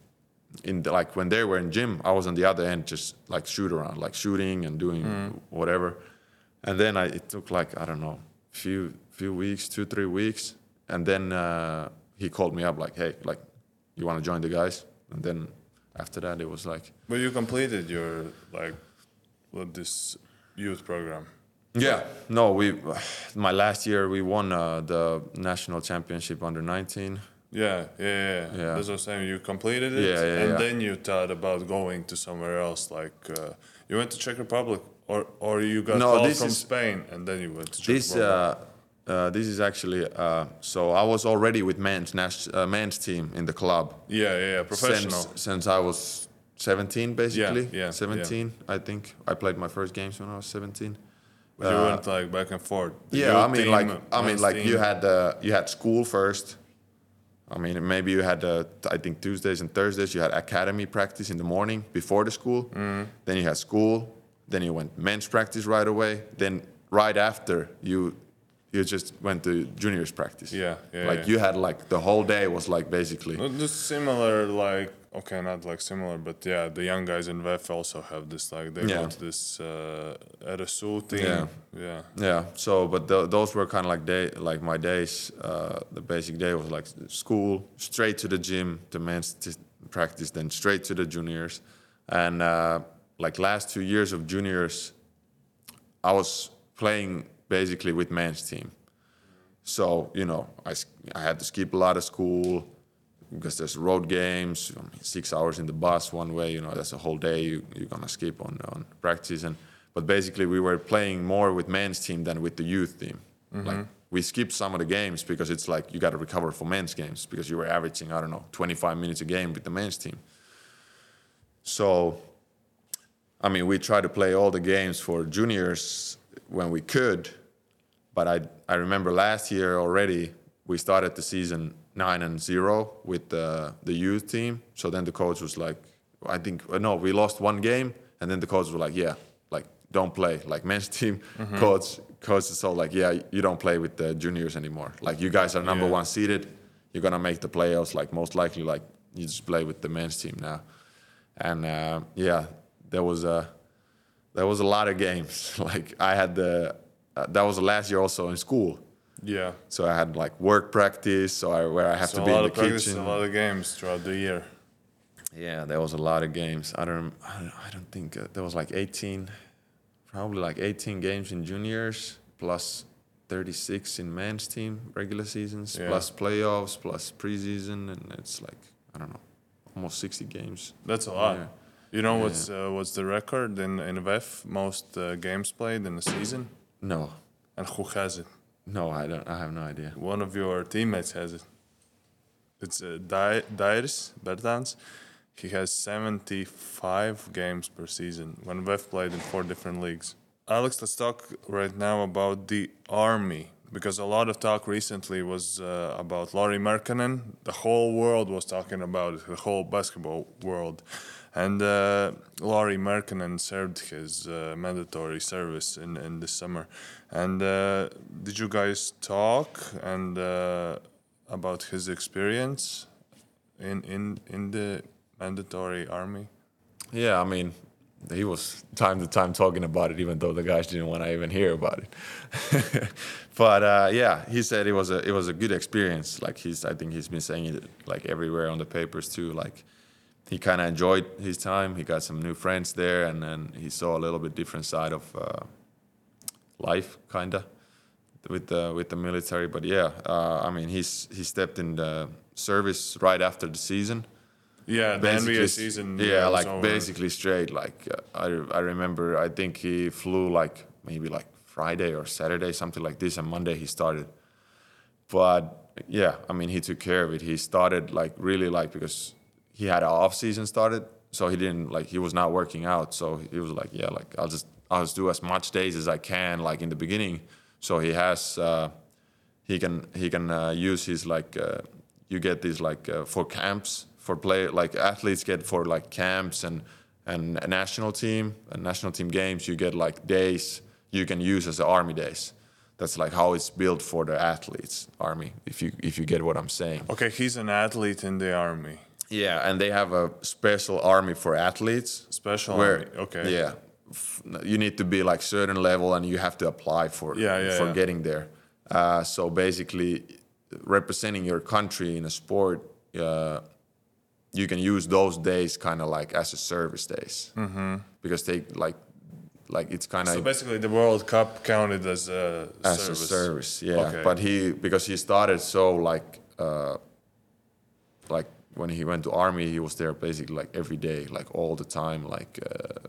[SPEAKER 2] In the, like when they were in gym, I was on the other end, just like shoot around, like shooting and doing whatever. And then I, it took like I don't know, few few weeks, two three weeks, and then uh, he called me up like, hey, like, you want to join the guys? And then after that, it was like,
[SPEAKER 1] But you completed your like with this youth program.
[SPEAKER 2] Yeah, no, we, <sighs> my last year we won uh, the national championship under 19.
[SPEAKER 1] Yeah, yeah, yeah.
[SPEAKER 2] Yeah.
[SPEAKER 1] That's what I'm saying. You completed it,
[SPEAKER 2] Yeah, yeah,
[SPEAKER 1] and
[SPEAKER 2] yeah.
[SPEAKER 1] then you thought about going to somewhere else. Like uh, you went to Czech Republic or or you got
[SPEAKER 2] No,
[SPEAKER 1] called from
[SPEAKER 2] is-
[SPEAKER 1] Spain and then you went to Czech
[SPEAKER 2] This
[SPEAKER 1] Republic?
[SPEAKER 2] uh, uh, this is actually uh, so I was already with men's nas- uh, men's team in the club
[SPEAKER 1] yeah, yeah, yeah, professional.
[SPEAKER 2] since since I was 17 basically.
[SPEAKER 1] yeah,
[SPEAKER 2] 17 I think. I played my first games when I was 17.
[SPEAKER 1] But you went like back and forth. The
[SPEAKER 2] Yeah, I mean like I mean like you had uh, you had school first. I mean maybe you had uh, I think Tuesdays and Thursdays you had academy practice in the morning before the school.
[SPEAKER 1] Mm-hmm.
[SPEAKER 2] Then you had school. Then you went men's practice right away. Then right after you you just went to juniors practice.
[SPEAKER 1] Yeah, yeah,
[SPEAKER 2] Like
[SPEAKER 1] yeah.
[SPEAKER 2] you had like the whole day was like basically.
[SPEAKER 1] Just similar, like okay, not like similar, but yeah, the young guys in VEF also have this. Like they
[SPEAKER 2] Yeah.
[SPEAKER 1] this uh, RSU team.
[SPEAKER 2] Yeah.
[SPEAKER 1] yeah.
[SPEAKER 2] Yeah. So, but th- those were kind of like day, like my days. Uh, the basic day was like school, straight to the gym, to men's t- practice, then straight to the juniors, and uh, like last two years of juniors, I was playing basically with men's team. So you know, I I had to skip a lot of school because there's road games. Six hours in the bus one way. You know, that's a whole day you, you're gonna skip on on practice. And but basically, we were playing more with men's team than with the youth team. Like mm-hmm. we skipped some of the games because it's like you got to recover for men's games because you were averaging I don't know 25 minutes a game with the men's team. So I mean, we tried to play all the games for juniors when we could, but I I remember last year already we started the season nine and zero with the the youth team. So then the coach was like, I think uh, no, we lost one game, and then the coach was like, yeah, like don't play. Like <laughs> men's team coach coach is so like, yeah, you don't play with the juniors anymore. Like you guys are number
[SPEAKER 1] Yeah.
[SPEAKER 2] one seeded, you're gonna make the playoffs. Like most likely, like you just play with the men's team now. And uh, yeah, there was a there was a lot of games. <laughs> Like I had the uh, that was the last year also in school.
[SPEAKER 1] Yeah.
[SPEAKER 2] So I had like work practice, so I, where I have
[SPEAKER 1] So
[SPEAKER 2] to be in
[SPEAKER 1] lot
[SPEAKER 2] the
[SPEAKER 1] of practice,
[SPEAKER 2] kitchen.
[SPEAKER 1] a lot of games throughout the year.
[SPEAKER 2] Yeah, there was a lot of games. I don't, I don't, I don't think uh, there was like 18, probably like 18 games in juniors plus 36 in men's team regular seasons
[SPEAKER 1] Yeah.
[SPEAKER 2] plus playoffs plus preseason, and it's like I don't know, almost 60 games.
[SPEAKER 1] That's a lot.
[SPEAKER 2] Yeah.
[SPEAKER 1] You know what's uh, what's the record in in VEF? Most uh, games played in a season,
[SPEAKER 2] No,
[SPEAKER 1] and who has it?
[SPEAKER 2] No, I don't. I have no idea.
[SPEAKER 1] One of your teammates has it. It's uh, Di- Bertans. He has 75 games per season when we've played in four different leagues. Alex, let's talk right now about the army because a lot of talk recently was uh, about Lauri Markkanen. The whole world was talking about it, the whole basketball world. And uh, Lauri Markkanen served his uh, mandatory service in, in the summer. And uh, did you guys talk and uh, about his experience in, in, in the mandatory army?
[SPEAKER 2] Yeah, I mean, he was time to time talking about it, even though the guys didn't want to even hear about it. <laughs> but uh, yeah, he said it was a it was a good experience. Like he's, I think he's been saying it like everywhere on the papers too. Like he kind of enjoyed his time. He got some new friends there, and then he saw a little bit different side of uh, life, kinda with the with the military. But yeah, uh, I mean, he's he stepped in the service right after the season
[SPEAKER 1] Yeah, the NBA season.
[SPEAKER 2] Yeah, like
[SPEAKER 1] over.
[SPEAKER 2] basically straight. Like uh, I, I remember, I think he flew like maybe like Friday or Saturday, something like this, and Monday he started. But yeah, I mean, he took care of it. He started like really like because he had an off season started, so he didn't like he was not working out. So he was like, yeah, like I'll just I'll just do as much days as I can, like in the beginning. So he has uh, he can he can uh, use his like uh, you get these like uh, for camps for play like athletes get for like camps and and national team and national team games you get like days you can use as army days that's like how it's built for the athletes army if you if you get what i'm saying
[SPEAKER 1] Okay, he's an athlete in the army.
[SPEAKER 2] Yeah and they have a special army for athletes
[SPEAKER 1] Special
[SPEAKER 2] where
[SPEAKER 1] army. Okay.
[SPEAKER 2] yeah f- you need to be like certain level and you have to apply for
[SPEAKER 1] Yeah, yeah,
[SPEAKER 2] for
[SPEAKER 1] yeah.
[SPEAKER 2] getting there uh, so basically representing your country in a sport uh, you can use those days kind of like as a service days mm-hmm. because they like like it's kind of
[SPEAKER 1] So basically, the World Cup counted as a
[SPEAKER 2] as
[SPEAKER 1] service.
[SPEAKER 2] a service yeah
[SPEAKER 1] Okay.
[SPEAKER 2] but he because he started so like uh like when he went to army he was there basically like every day like all the time like uh,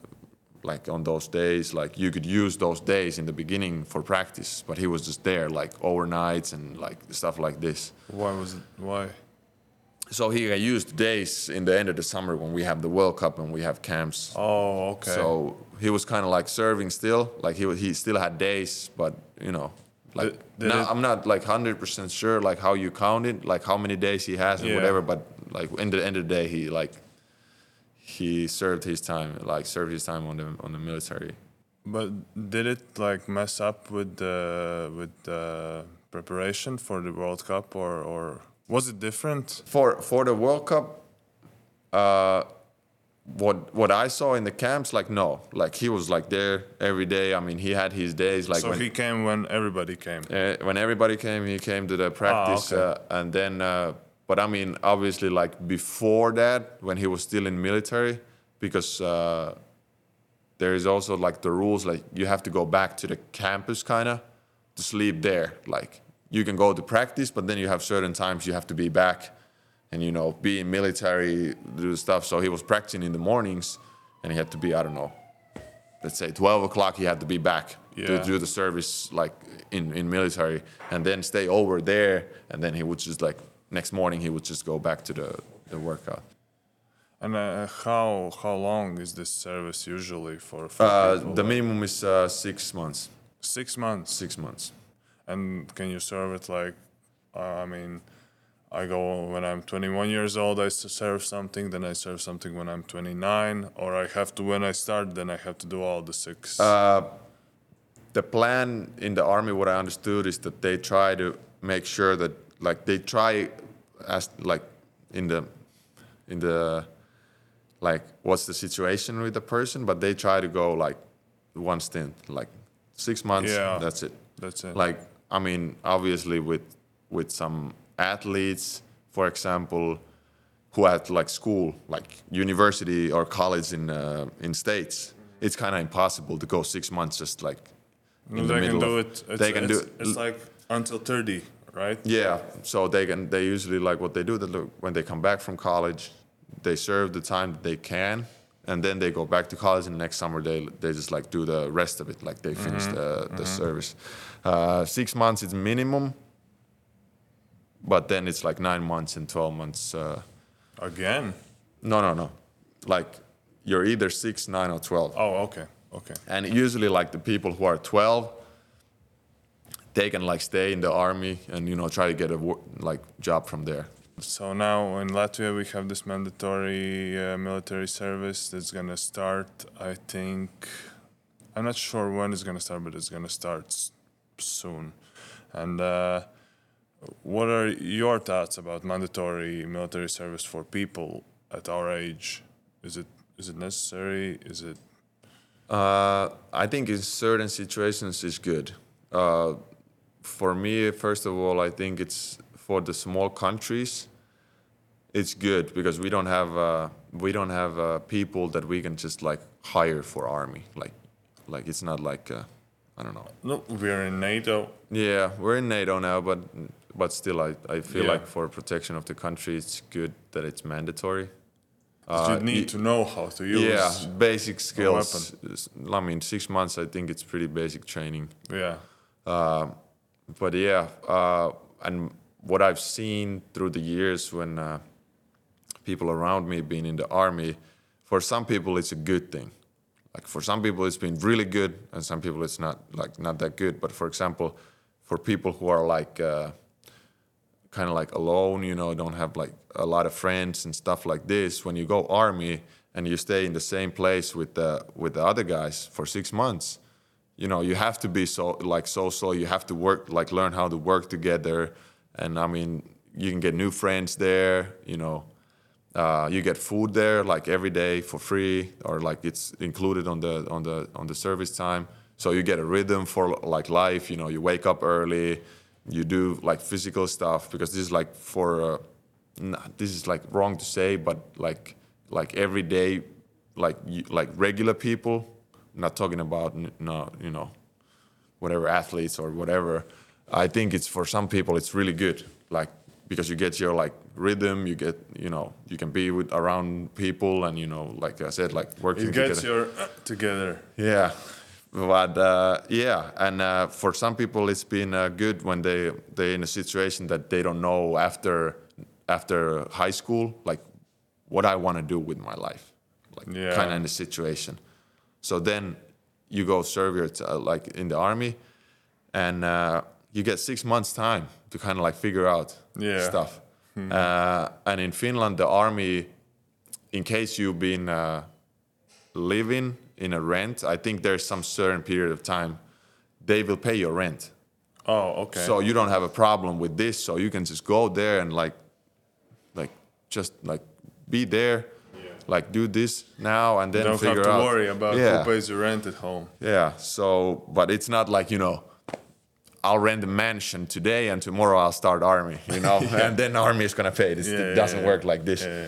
[SPEAKER 2] like on those days like you could use those days in the beginning for practice but he was just there like overnights and like stuff like this
[SPEAKER 1] Why was it? Why?
[SPEAKER 2] so he used days in the end of the summer when we have the world cup and we have camps
[SPEAKER 1] Oh, okay.
[SPEAKER 2] so he was kind of like serving still like he he still had days but you know like
[SPEAKER 1] Did- did
[SPEAKER 2] now
[SPEAKER 1] it-
[SPEAKER 2] i'm not like 100% sure like how you count it like how many days he has and
[SPEAKER 1] Yeah.
[SPEAKER 2] whatever but like in the end of the day he like he served his time like served his time on the on the military
[SPEAKER 1] But did it like mess up with the with the preparation for the World Cup, or or was it different?
[SPEAKER 2] for for the world cup uh what what i saw in the camps like no like he was like there every day i mean he had his days like
[SPEAKER 1] so
[SPEAKER 2] when
[SPEAKER 1] he came when everybody came.
[SPEAKER 2] Uh, when everybody came, he came to the practice,
[SPEAKER 1] okay.
[SPEAKER 2] uh, and then. Uh, but I mean, obviously, like before that, when he was still in military, because uh, there is also like the rules, like you have to go back to the campus, kind of, to sleep there. Like you can go to practice, but then you have certain times you have to be back, and you know, be in military, do stuff. So he was practicing in the mornings, and he had to be, I don't know, let's say 12 o'clock he had to be back
[SPEAKER 1] Yeah.
[SPEAKER 2] to do the service like in, in military and then stay over there and then he would just like next morning he would just go back to the, the workout
[SPEAKER 1] And uh, how how long is this service usually for? for
[SPEAKER 2] uh, the minimum is uh, six months
[SPEAKER 1] six months.
[SPEAKER 2] six months
[SPEAKER 1] And can you serve it like? Uh, I mean, I go when I'm 21 years old. I serve something, then I serve something when I'm 29, or I have to when I start. Then I have to do all the six.
[SPEAKER 2] Uh, the plan in the army what i understood is that they try to make sure that like they try as like in the in the like what's the situation with the person but they try to go like one stint like six months
[SPEAKER 1] Yeah.
[SPEAKER 2] that's it
[SPEAKER 1] That's it.
[SPEAKER 2] like i mean obviously with with some athletes for example who had like school like university or college in uh, in states it's kind of impossible to go six months just like in the
[SPEAKER 1] they
[SPEAKER 2] middle
[SPEAKER 1] can do
[SPEAKER 2] of-
[SPEAKER 1] it. It's,
[SPEAKER 2] they can
[SPEAKER 1] it's,
[SPEAKER 2] do it
[SPEAKER 1] It's like until 30, right?
[SPEAKER 2] yeah so they can they usually like what they do that look, when they come back from college they serve the time that they can and then they go back to college and next summer they they just like do the rest of it like they finish the, the service uh, six months is minimum but then it's like nine months and 12 months uh,
[SPEAKER 1] Again.
[SPEAKER 2] no no no like you're either six nine or 12
[SPEAKER 1] Oh, okay, okay.
[SPEAKER 2] and usually like the people who are 12 they can like stay in the army and you know try to get a like job from there
[SPEAKER 1] So now in Latvia we have this mandatory uh, military service that's gonna start. I think I'm not sure when it's gonna start, but it's gonna start s- soon. And uh, what are your thoughts about mandatory military service for people at our age? Is it is it necessary? Is it
[SPEAKER 2] uh, i think in certain situations it's good uh, for me first of all i think it's for the small countries it's good because we don't have uh, we don't have uh, people that we can just like hire for army like like it's not like uh, i don't know
[SPEAKER 1] no? We're in NATO.
[SPEAKER 2] Yeah, we're in NATO now, but but still, I, I feel
[SPEAKER 1] Yeah.
[SPEAKER 2] like for protection of the country, it's good that it's mandatory.
[SPEAKER 1] you need to know how to use.
[SPEAKER 2] Yeah, basic skills. I mean, six months. I think it's pretty basic training.
[SPEAKER 1] Yeah.
[SPEAKER 2] But yeah, uh, and what I've seen through the years when uh, people around me being in the army, for some people it's a good thing. Like for some people it's been really good, and some people it's not like not that good. But for example, for people who are like uh, kind of like alone, you know, don't have like a lot of friends and stuff like this. When you go army and you stay in the same place with the with the other guys for six months, you know, you have to be so like social. You have to work like learn how to work together, and I mean, you can get new friends there. You know, uh, you get food there like every day for free, or like it's included on the on the on the service time. So you get a rhythm for like life. You know, you wake up early, you do like physical stuff because this is like for uh, n- this is like wrong to say, but like like every day, like you, like regular people. Not talking about no, you know, whatever athletes or whatever. I think it's for some people it's really good, like because you get your like rhythm. You get you know you can be with around people and you know like I said like working
[SPEAKER 1] It gets
[SPEAKER 2] together.
[SPEAKER 1] your uh, together.
[SPEAKER 2] Yeah, but uh, yeah, and uh, for some people it's been uh, good when they they in a situation that they don't know after after high school like what I want to do with my life, like
[SPEAKER 1] Yeah.
[SPEAKER 2] kind of in the situation. So then you go serve your t- uh, like in the army, and uh, you get six months time to kind of like figure out
[SPEAKER 1] Yeah.
[SPEAKER 2] stuff. Uh, and in Finland, the army, in case you've been uh, living in a rent, I think there's some certain period of time they will pay your rent.
[SPEAKER 1] Oh, okay.
[SPEAKER 2] So you don't have a problem with this. So you can just go there and like, like just like be there, like do this now and then
[SPEAKER 1] don't
[SPEAKER 2] figure
[SPEAKER 1] have to
[SPEAKER 2] out.
[SPEAKER 1] worry about
[SPEAKER 2] yeah,
[SPEAKER 1] who pays your rent at home.
[SPEAKER 2] yeah. So, but it's not like you know. I'll rent a mansion today and tomorrow I'll start army, you know, <laughs> and then army is gonna pay. It's,
[SPEAKER 1] Yeah,
[SPEAKER 2] it doesn't
[SPEAKER 1] yeah.
[SPEAKER 2] work like this.
[SPEAKER 1] Yeah,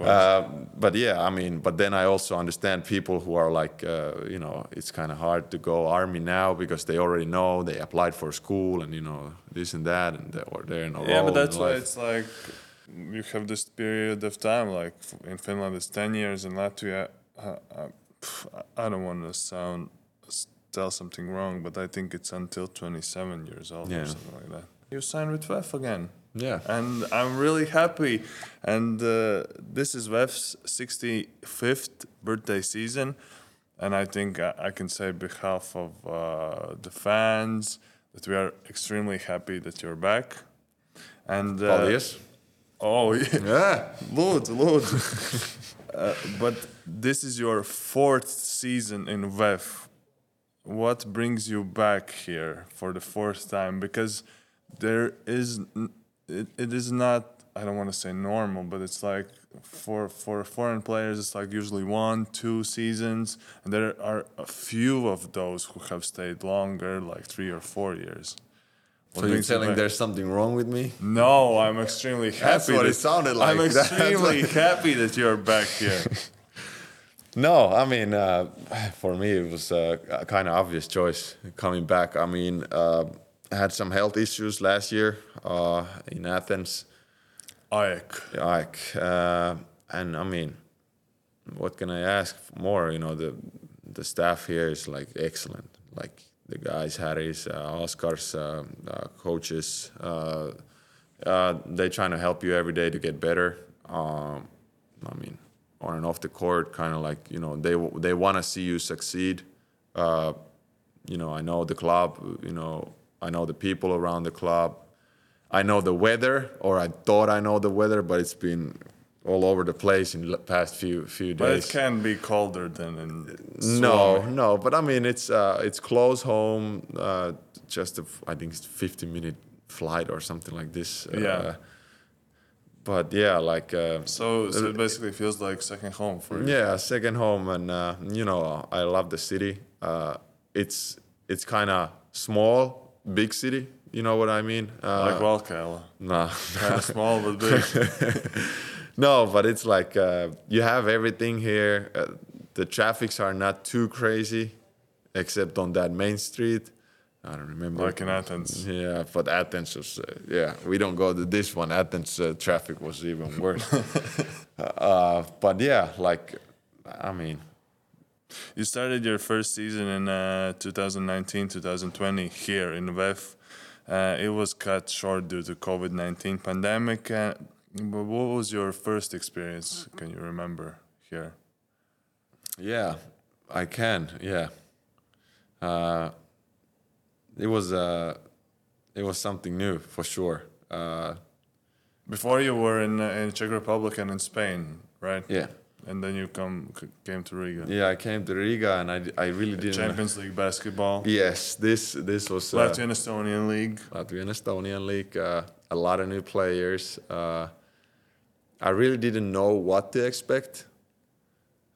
[SPEAKER 1] yeah.
[SPEAKER 2] Uh, but yeah, I mean, but then I also understand people who are like, uh, you know, it's kind of hard to go army now because they already know they applied for school and you know this and that and or they're in a
[SPEAKER 1] yeah, but that's why
[SPEAKER 2] life.
[SPEAKER 1] it's like you have this period of time. Like in Finland, it's ten years. In Latvia, uh, pff, I don't want to sound tell something wrong, but I think it's until 27 years old
[SPEAKER 2] Yeah.
[SPEAKER 1] or something like that. You signed with VEF again.
[SPEAKER 2] Yeah.
[SPEAKER 1] And I'm really happy. And uh, this is VEF's 65th birthday season. And I think I, I can say behalf of uh, the fans that we are extremely happy that you're back. And uh,
[SPEAKER 2] yes.
[SPEAKER 1] Oh, yeah.
[SPEAKER 2] Yeah.
[SPEAKER 1] Lūdzu, lūdzu. <laughs> uh, but this is your fourth season in VEF. What brings you back here for the fourth time? Because there is, it, it is not. I don't want to say normal, but it's like for for foreign players, it's like usually one, two seasons, and there are a few of those who have stayed longer, like three or four years. What
[SPEAKER 2] So you're
[SPEAKER 1] you
[SPEAKER 2] telling there's something wrong with me?
[SPEAKER 1] No, I'm extremely happy.
[SPEAKER 2] That's what it sounded like.
[SPEAKER 1] I'm <laughs> extremely happy that you're back here. <laughs>
[SPEAKER 2] No, I mean, uh, for me, it was a, kind of obvious choice coming back. I mean, uh, I had some health issues last year uh, in Athens.
[SPEAKER 1] AEK.
[SPEAKER 2] Like, uh, and I mean, what can I ask more? You know, the the staff here is like excellent. Like the guys, Harry's, uh, Oscar's uh, uh, coaches, uh, uh, they trying to help you every day to get better. Um, I mean, on and off the court, kind of like you know, they they want to see you succeed. You know, I know the club. You know, I know the people around the club. I know the weather, or I thought I know the weather, but it's been all over the place in the past few few days.
[SPEAKER 1] But it can be colder than in
[SPEAKER 2] No, no, but I mean it's uh, it's close home. Uh, just a, I think it's 50 minute flight or something like this.
[SPEAKER 1] Yeah.
[SPEAKER 2] Uh, but yeah, like uh,
[SPEAKER 1] So, so it basically feels like second home for you.
[SPEAKER 2] yeah, second home, and uh, you know I love the city. Uh, it's it's kind of small, big city. You know what I mean? Uh,
[SPEAKER 1] Like Valkeala.
[SPEAKER 2] nah.
[SPEAKER 1] Kind of small but big. <laughs>
[SPEAKER 2] no, but it's like uh, you have everything here. Uh, the traffics are not too crazy, except on that main street. I don't remember.
[SPEAKER 1] like in Athens.
[SPEAKER 2] Yeah, but Athens was, uh, yeah, we don't go to this one. Athens uh, traffic was even worse. <laughs> uh, but yeah, like, I mean,
[SPEAKER 1] You started your first season in uh, 2019, 2020 here in VEF. Uh, it was cut short due to COVID-19 pandemic. But what was your first experience? Can you remember here?
[SPEAKER 2] yeah, I can, yeah. Uh, it was, uh, it was something new for sure. Uh,
[SPEAKER 1] Before you were in uh, in Czech Republic and in Spain, right?
[SPEAKER 2] yeah.
[SPEAKER 1] And then you come came to Riga.
[SPEAKER 2] Yeah, I came to Riga and I, I really didn't.
[SPEAKER 1] Champions League basketball.
[SPEAKER 2] Yes, this this was uh,
[SPEAKER 1] Latvian Estonian League.
[SPEAKER 2] Latvian Estonian League. Uh, a lot of new players. I really didn't know what to expect.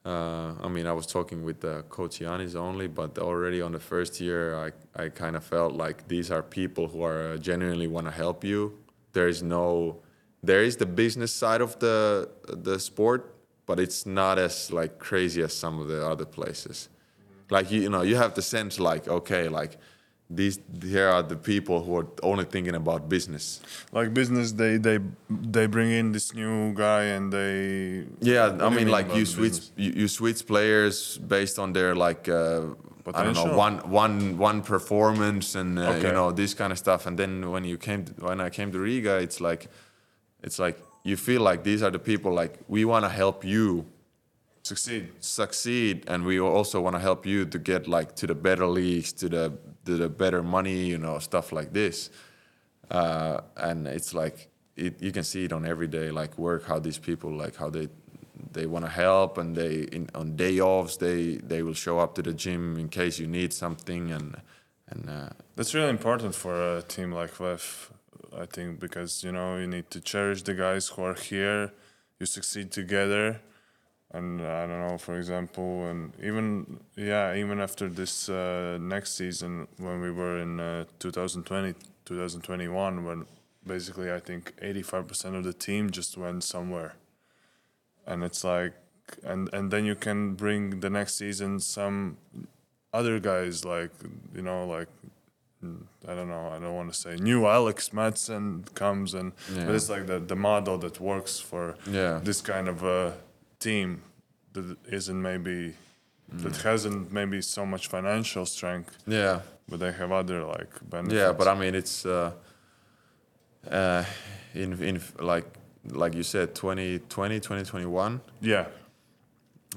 [SPEAKER 2] Uh, I mean, I was talking with uh, Coach only, but already on the first year, I, I kind of felt like these are people who are uh, genuinely want to help you. There is no, there is the business side of the the sport, but it's not as like crazy as some of the other places. Like you, you know, you have the sense like okay, like these here are the people who are only thinking about business.
[SPEAKER 1] Like business, they they they bring in this new guy and they.
[SPEAKER 2] Yeah, I mean,
[SPEAKER 1] mean
[SPEAKER 2] like you switch you, you switch players based on their like uh, I don't know one one one performance and uh,
[SPEAKER 1] Okay.
[SPEAKER 2] you know this kind of stuff. And then when you came to, when I came to Riga, it's like it's like you feel like these are the people like we want to help you
[SPEAKER 1] succeed.
[SPEAKER 2] succeed and we also want to help you to get like to the better leagues to the the better money you know stuff like this uh, and it's like it, you can see it on everyday like work how these people like how they they want to help and they in, on day offs they they will show up to the gym in case you need something and and uh,
[SPEAKER 1] That's really important for a team like VEF, I think, because you know you need to cherish the guys who are here. You succeed together, and I don't know, for example, and even yeah, even after this uh, next season when we were in uh, 2020, 2021, when basically I think 85% of the team just went somewhere, and it's like, and and then you can bring the next season some other guys like you know like mm, I don't know I don't want to say new Alex Madsen comes and but it's like the the model that works for
[SPEAKER 2] Yeah.
[SPEAKER 1] this kind of a team that isn't maybe that hasn't maybe so much financial strength
[SPEAKER 2] yeah
[SPEAKER 1] but they have other like benefits.
[SPEAKER 2] Yeah, but I mean, it's uh, uh, in in like like you said, 2020, 2021.
[SPEAKER 1] yeah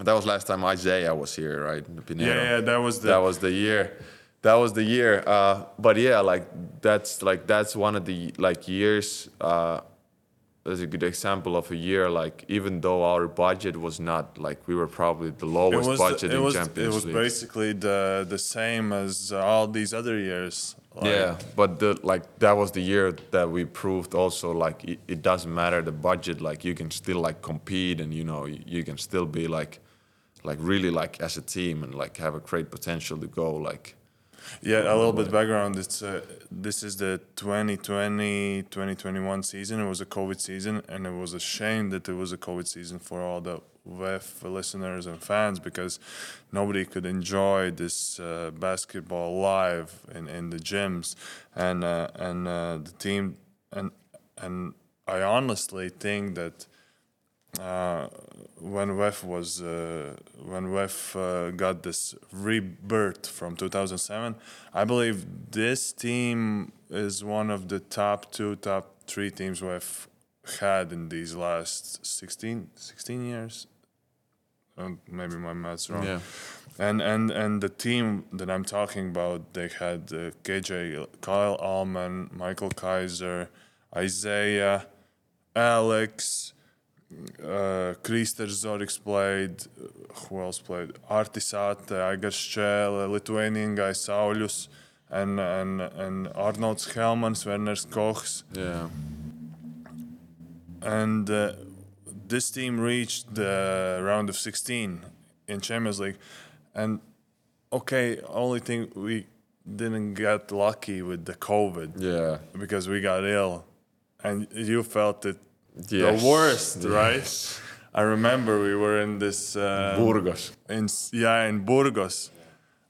[SPEAKER 2] That was last time Isaiah was here, right? Piñeiro.
[SPEAKER 1] yeah yeah that was the
[SPEAKER 2] that was the year. That was the year. Uh, but yeah, like that's like that's one of the like years. Uh, that's a good example of a year. Like even though our budget was not like we were probably the lowest budget
[SPEAKER 1] it
[SPEAKER 2] in
[SPEAKER 1] was
[SPEAKER 2] Champions
[SPEAKER 1] it was
[SPEAKER 2] League.
[SPEAKER 1] basically the the same as all these other years like,
[SPEAKER 2] yeah, but the like that was the year that we proved also like it, it doesn't matter the budget. Like you can still like compete, and you know you, you can still be like like really like as a team and like have a great potential to go like
[SPEAKER 1] Yeah, a little bit background. It's uh, this is the 2020-2021 season. It was a COVID season, and it was a shame that it was a COVID season for all the VEF listeners and fans because nobody could enjoy this uh, basketball live in, in the gyms, and uh, and uh, the team and and I honestly think that uh, when VEF was uh, when VEF uh, got this rebirth from 2007, I believe this team is one of the top two, top three teams VEF had in these last 16, 16 years. Uh, maybe my math's wrong.
[SPEAKER 2] Yeah.
[SPEAKER 1] And and and the team that I'm talking about, they had uh, KJ, Kyle Allman, Michale Kyser, Isaiah, Alex, uh, Krister Zoriks played. uh, Who else played? Artis Ate, Aigar Šķēle, Lithuanian guy Saulius, and and and Arnolds Helmans, Verners Kohs
[SPEAKER 2] yeah.
[SPEAKER 1] And uh, this team reached the round of 16 in Champions League, and okay, only thing we didn't get lucky with the COVID.
[SPEAKER 2] Yeah.
[SPEAKER 1] Because we got ill, and you felt it
[SPEAKER 2] Yes.
[SPEAKER 1] the worst,
[SPEAKER 2] Yes.
[SPEAKER 1] right? I remember we were in this uh,
[SPEAKER 2] Burgos
[SPEAKER 1] in yeah in Burgos,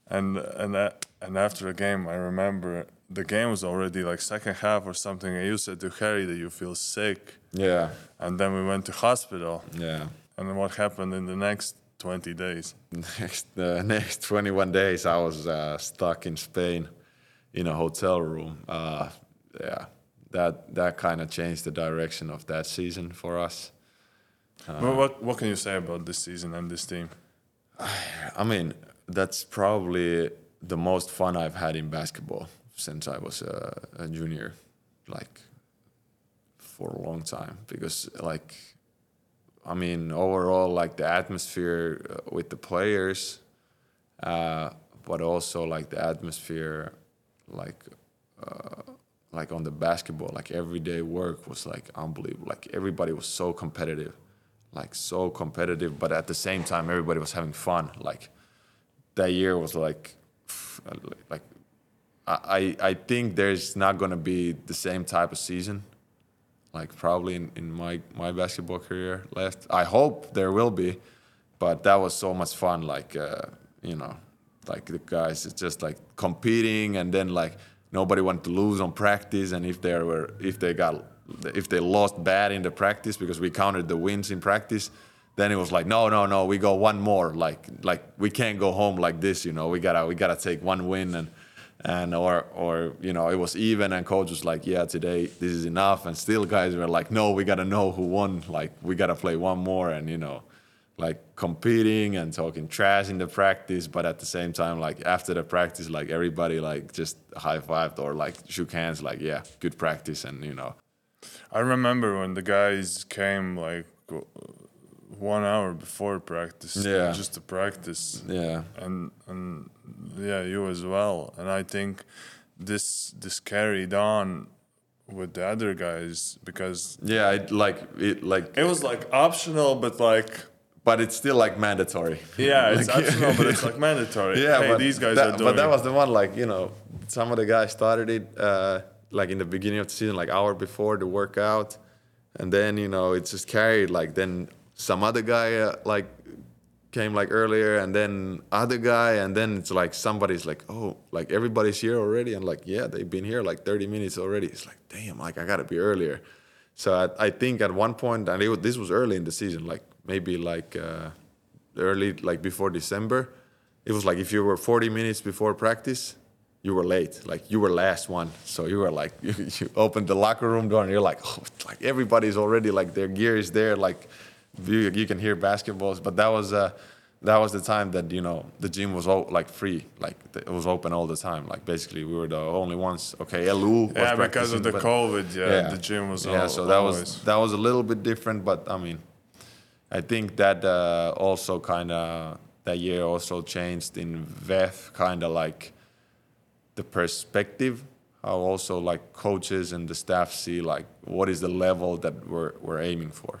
[SPEAKER 1] and and uh, and after the game, I remember the game was already like second half or something, and you said to Harry that you feel sick,
[SPEAKER 2] yeah
[SPEAKER 1] and then we went to hospital,
[SPEAKER 2] yeah
[SPEAKER 1] and then what happened in the next twenty days?
[SPEAKER 2] next the <laughs> next 21 days I was uh, stuck in Spain in a hotel room. Uh, yeah, that that kind of changed the direction of that season for us.
[SPEAKER 1] well, what what can you say about this season and this team? <sighs>
[SPEAKER 2] I mean, that's probably the most fun I've had in basketball since I was a, a junior, like for a long time. Because like, I mean, overall, like the atmosphere uh, with the players, uh, but also like the atmosphere, like. Uh, like on the basketball, like everyday work was like unbelievable. Like everybody was so competitive, like so competitive, but at the same time, everybody was having fun. Like that year was like, like I I think there's not gonna be the same type of season, like probably in, in my my basketball career left. I hope there will be, but that was so much fun. Like uh, you know, like the guys, it's just like competing, and then like nobody wanted to lose on practice, and if they were if they got if they lost bad in the practice because we counted the wins in practice, then it was like no no no we go one more like like we can't go home like this you know we gotta we gotta take one win and and or or you know it was even and coach was like yeah today this is enough and still guys were like no we gotta know who won like we gotta play one more and you know like competing and talking trash in the practice but at the same time like after the practice like everybody like just high-fived or like shook hands like yeah good practice and you know
[SPEAKER 1] I remember when the guys came like one hour before practice,
[SPEAKER 2] Yeah.
[SPEAKER 1] just to practice,
[SPEAKER 2] yeah
[SPEAKER 1] and and yeah, you as well. And I think this this carried on with the other guys because
[SPEAKER 2] yeah it like it like
[SPEAKER 1] it was like optional, but like
[SPEAKER 2] but it's still like mandatory
[SPEAKER 1] yeah, it's
[SPEAKER 2] Like-
[SPEAKER 1] optional, but it's <laughs> like mandatory.
[SPEAKER 2] yeah,
[SPEAKER 1] hey,
[SPEAKER 2] but
[SPEAKER 1] these guys
[SPEAKER 2] that,
[SPEAKER 1] are doing.
[SPEAKER 2] But that was the one, like you know, some of the guys started it uh, like in the beginning of the season, like hour before the workout, and then you know it's just carried. Like then some other guy uh, like came like earlier, and then other guy, and then it's like somebody's like, oh, like everybody's here already, and like yeah, they've been here like 30 minutes already. It's like damn, like I gotta be earlier. So I, I think at one point, and it, was- this was early in the season, like maybe like uh, early, like before December, it was like if you were 40 minutes before practice, you were late. Like you were last one. So you were like, <laughs> you, you opened the locker room door and you're like, oh, like everybody's already like their gear is there. Like you, you can hear basketballs. But that was uh, that was the time that you know the gym was all like free. Like it was open all the time. Like basically we were the only ones. Okay, LU was
[SPEAKER 1] yeah, because of the COVID, yeah, the gym was
[SPEAKER 2] yeah.
[SPEAKER 1] all,
[SPEAKER 2] so that
[SPEAKER 1] always.
[SPEAKER 2] was that was a little bit different. But I mean, I think that uh, also kind of that year also changed in VEF, kind of like the perspective, how also like coaches and the staff see like what is the level that we're we're aiming for,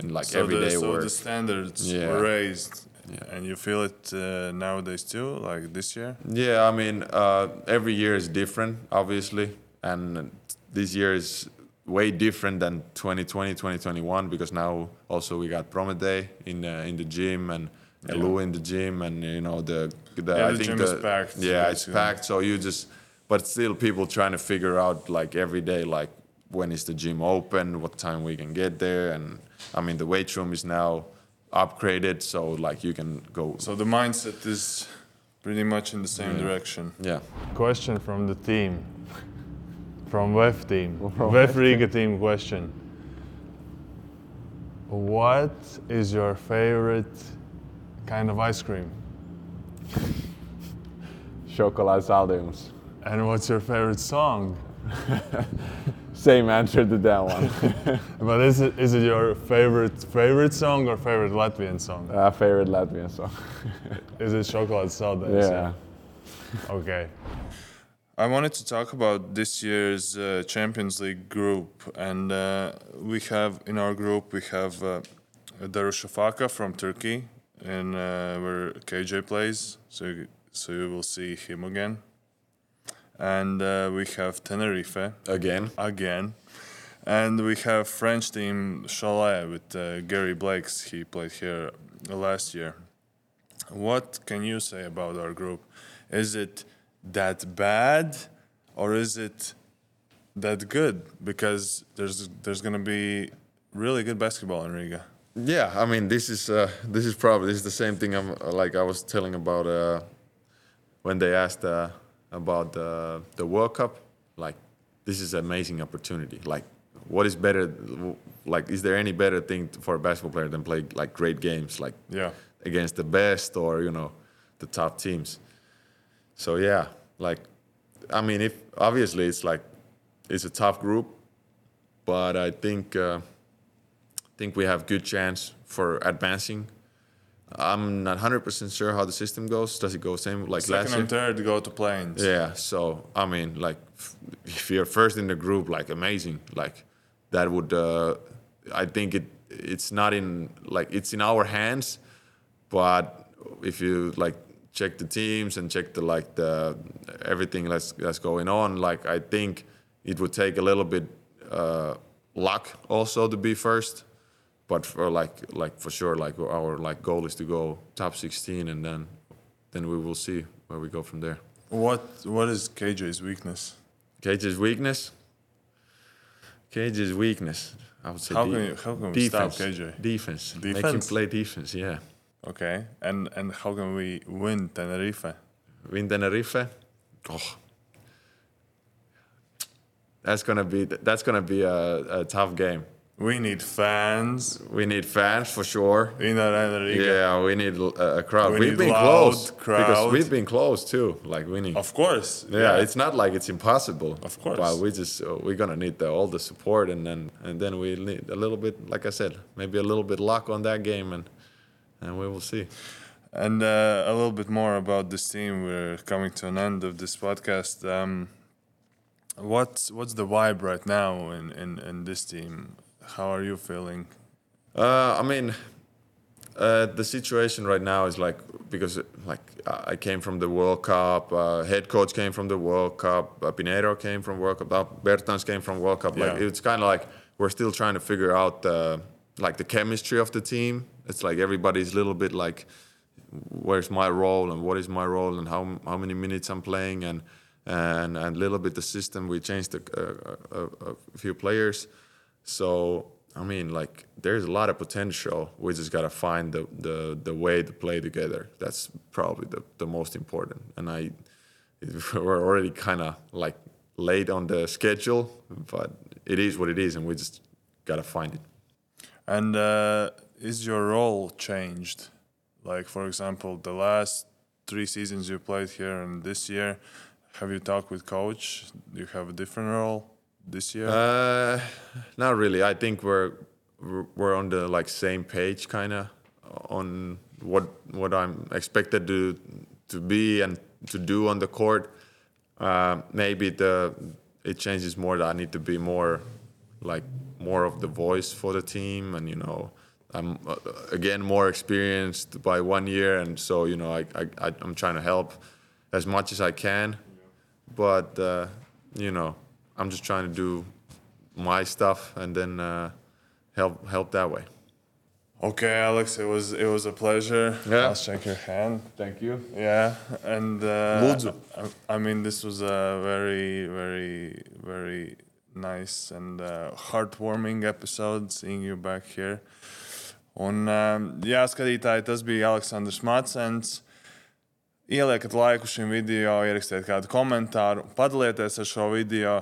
[SPEAKER 2] and like
[SPEAKER 1] so
[SPEAKER 2] everyday
[SPEAKER 1] the, so
[SPEAKER 2] work.
[SPEAKER 1] the standards
[SPEAKER 2] Yeah.
[SPEAKER 1] were raised,
[SPEAKER 2] Yeah.
[SPEAKER 1] and you feel it uh, nowadays too, like this year.
[SPEAKER 2] Yeah, I mean, uh, every year is different, obviously, and this year is way different than 2020, 2021 because now also we got Prometey in uh, in the gym and LU in the gym, and you know the the
[SPEAKER 1] Yeah,
[SPEAKER 2] I
[SPEAKER 1] the
[SPEAKER 2] think
[SPEAKER 1] gym
[SPEAKER 2] the,
[SPEAKER 1] is packed,
[SPEAKER 2] Yeah, it's packed. So you just, but still, people trying to figure out like every day, like when is the gym open, what time we can get there, and I mean the weight room is now upgraded, so like you can go.
[SPEAKER 1] So the mindset is pretty much in the same direction.
[SPEAKER 2] yeah.
[SPEAKER 1] Question from the team, from VEF team, VEF Riga team question. What is your favorite kind of ice cream?
[SPEAKER 3] Chocolate Saldeums.
[SPEAKER 1] And what's your favorite song? <laughs>
[SPEAKER 3] Same answer to that one. <laughs>
[SPEAKER 1] But is it is it your favorite favorite song or favorite Latvian song?
[SPEAKER 3] uh, favorite Latvian song.
[SPEAKER 1] Is it Chocolate Saldays? <laughs>
[SPEAKER 3] yeah.
[SPEAKER 1] Okay. I wanted to talk about this year's uh, Champions League group, and uh, we have in our group we have uh, Darüşşafaka from Turkey, and uh, where KJ plays, so you- so you will see him again. And uh, we have Tenerife
[SPEAKER 2] Again.
[SPEAKER 1] again, and we have French team Cholet with uh, Gary Blakes. He played here last year. What can you say about our group? Is it that bad, or is it that good? Because there's there's gonna be really good basketball in Riga.
[SPEAKER 2] Yeah, I mean, this is uh, this is probably this is the same thing I'm uh, like I was telling about uh, when they asked uh, about the the World Cup. Like, this is an amazing opportunity. Like, what is better? Like, is there any better thing for a basketball player than play like great games, like
[SPEAKER 1] Yeah.
[SPEAKER 2] against the best or you know the top teams? So yeah, like, I mean, if obviously it's like it's a tough group, but I think. Uh, think we have good chance for advancing. I'm not 100% sure how the system goes. Does it go same like last
[SPEAKER 1] Second
[SPEAKER 2] year?
[SPEAKER 1] and third go to planes.
[SPEAKER 2] Yeah. So I mean, like, if you're first in the group, like amazing. Like, that would. Uh, I think it. It's not in like it's in our hands, but if you like check the teams and check the like the everything that's that's going on, like I think it would take a little bit uh, luck also to be first. But for like like for sure, like our like goal is to go top 16 and then then we will see where we go from there.
[SPEAKER 1] What What is KJ's weakness?
[SPEAKER 2] KJ's weakness. KJ's weakness. I would say
[SPEAKER 1] How
[SPEAKER 2] de-
[SPEAKER 1] can you- how can we stop
[SPEAKER 2] defense.
[SPEAKER 1] KJ?
[SPEAKER 2] Defense. defense. Make him play defense. Yeah.
[SPEAKER 1] Okay, and and how can we win Tenerife?
[SPEAKER 2] Win Tenerife. Oh. That's gonna be that's gonna be a, a tough game.
[SPEAKER 1] We need fans
[SPEAKER 2] We need fans for sure.
[SPEAKER 1] in Riga.
[SPEAKER 2] Yeah, we need a, a crowd.
[SPEAKER 1] We
[SPEAKER 2] have
[SPEAKER 1] need
[SPEAKER 2] been
[SPEAKER 1] loud
[SPEAKER 2] close
[SPEAKER 1] crowd.
[SPEAKER 2] because we've been close too, like winning.
[SPEAKER 1] Of course.
[SPEAKER 2] yeah, it's not like it's impossible.
[SPEAKER 1] Of course.
[SPEAKER 2] but we just uh, we're gonna need the, all the support, and then and then we need a little bit, like I said, maybe a little bit luck on that game, and and we will see.
[SPEAKER 1] And uh, a little bit more about this team. We're coming to an end of this podcast. Um, what's what's the vibe right now in, in, in this team? How are you feeling?
[SPEAKER 2] Uh, I mean, uh, the situation right now is like because like I came from the World Cup, uh, head coach came from the World Cup, uh, Piñeiro came from World Cup, uh, Bertans came from World Cup. Like
[SPEAKER 1] Yeah.
[SPEAKER 2] it's kind of like we're still trying to figure out uh, like the chemistry of the team. It's like everybody's a little bit like, where's my role and what is my role and how how many minutes I'm playing and and and a little bit the system. We changed a, a, a, a few players. So I mean, like, there's a lot of potential. We just gotta find the the, the way to play together. That's probably the, the most important. And I, <laughs> we're already kind of like late on the schedule, but it is what it is, and we just gotta find it.
[SPEAKER 1] And uh, is your role changed? Like, for example, the last three seasons you played here and this year, have you talked with coach? Do you have a different role this year?
[SPEAKER 2] Uh, not really. I think we're we're- on the like same page, kind of, on what what I'm expected to to be and to do on the court. Uh, maybe the it changes more that I need to be more like more of the voice for the team, and you know. I'm uh, again more experienced by one year, and so you know I, I I- I'm trying to help as much as I can but uh, you know i'm just trying to do my stuff and then uh, help help that way
[SPEAKER 1] okay, Alex, it was it was a pleasure.
[SPEAKER 2] Yeah.
[SPEAKER 1] I'll shake your hand.
[SPEAKER 2] thank you
[SPEAKER 1] Yeah, and uh, I, I mean, this was a very, very, very nice and uh, heartwarming episode seeing you back here. Un, um, jā, skatītāji, tas bija Aleksandrs Mācens. Ieliekat laiku šim video, ierakstiet kādu komentāru, padalieties ar šo video.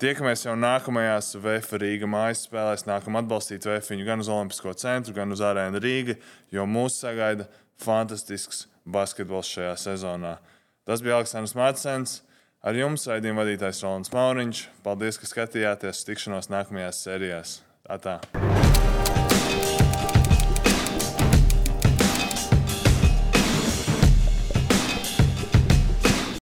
[SPEAKER 1] Tiekamies jau nākamajās VF Rīga mājas spēlēs. Nākam atbalstīt VF gan uz Olimpisko centru, gan uz Arēnu Rīga, jo mūs sagaida fantastisks basketbols šajā sezonā. Tas bija Aleksandrs Mācens. Ar jums raidījuma vadītājs Rolands Mauriņš. Paldies, ka skatījāties. Tikšanos nākamajās sērijās. Tā tā.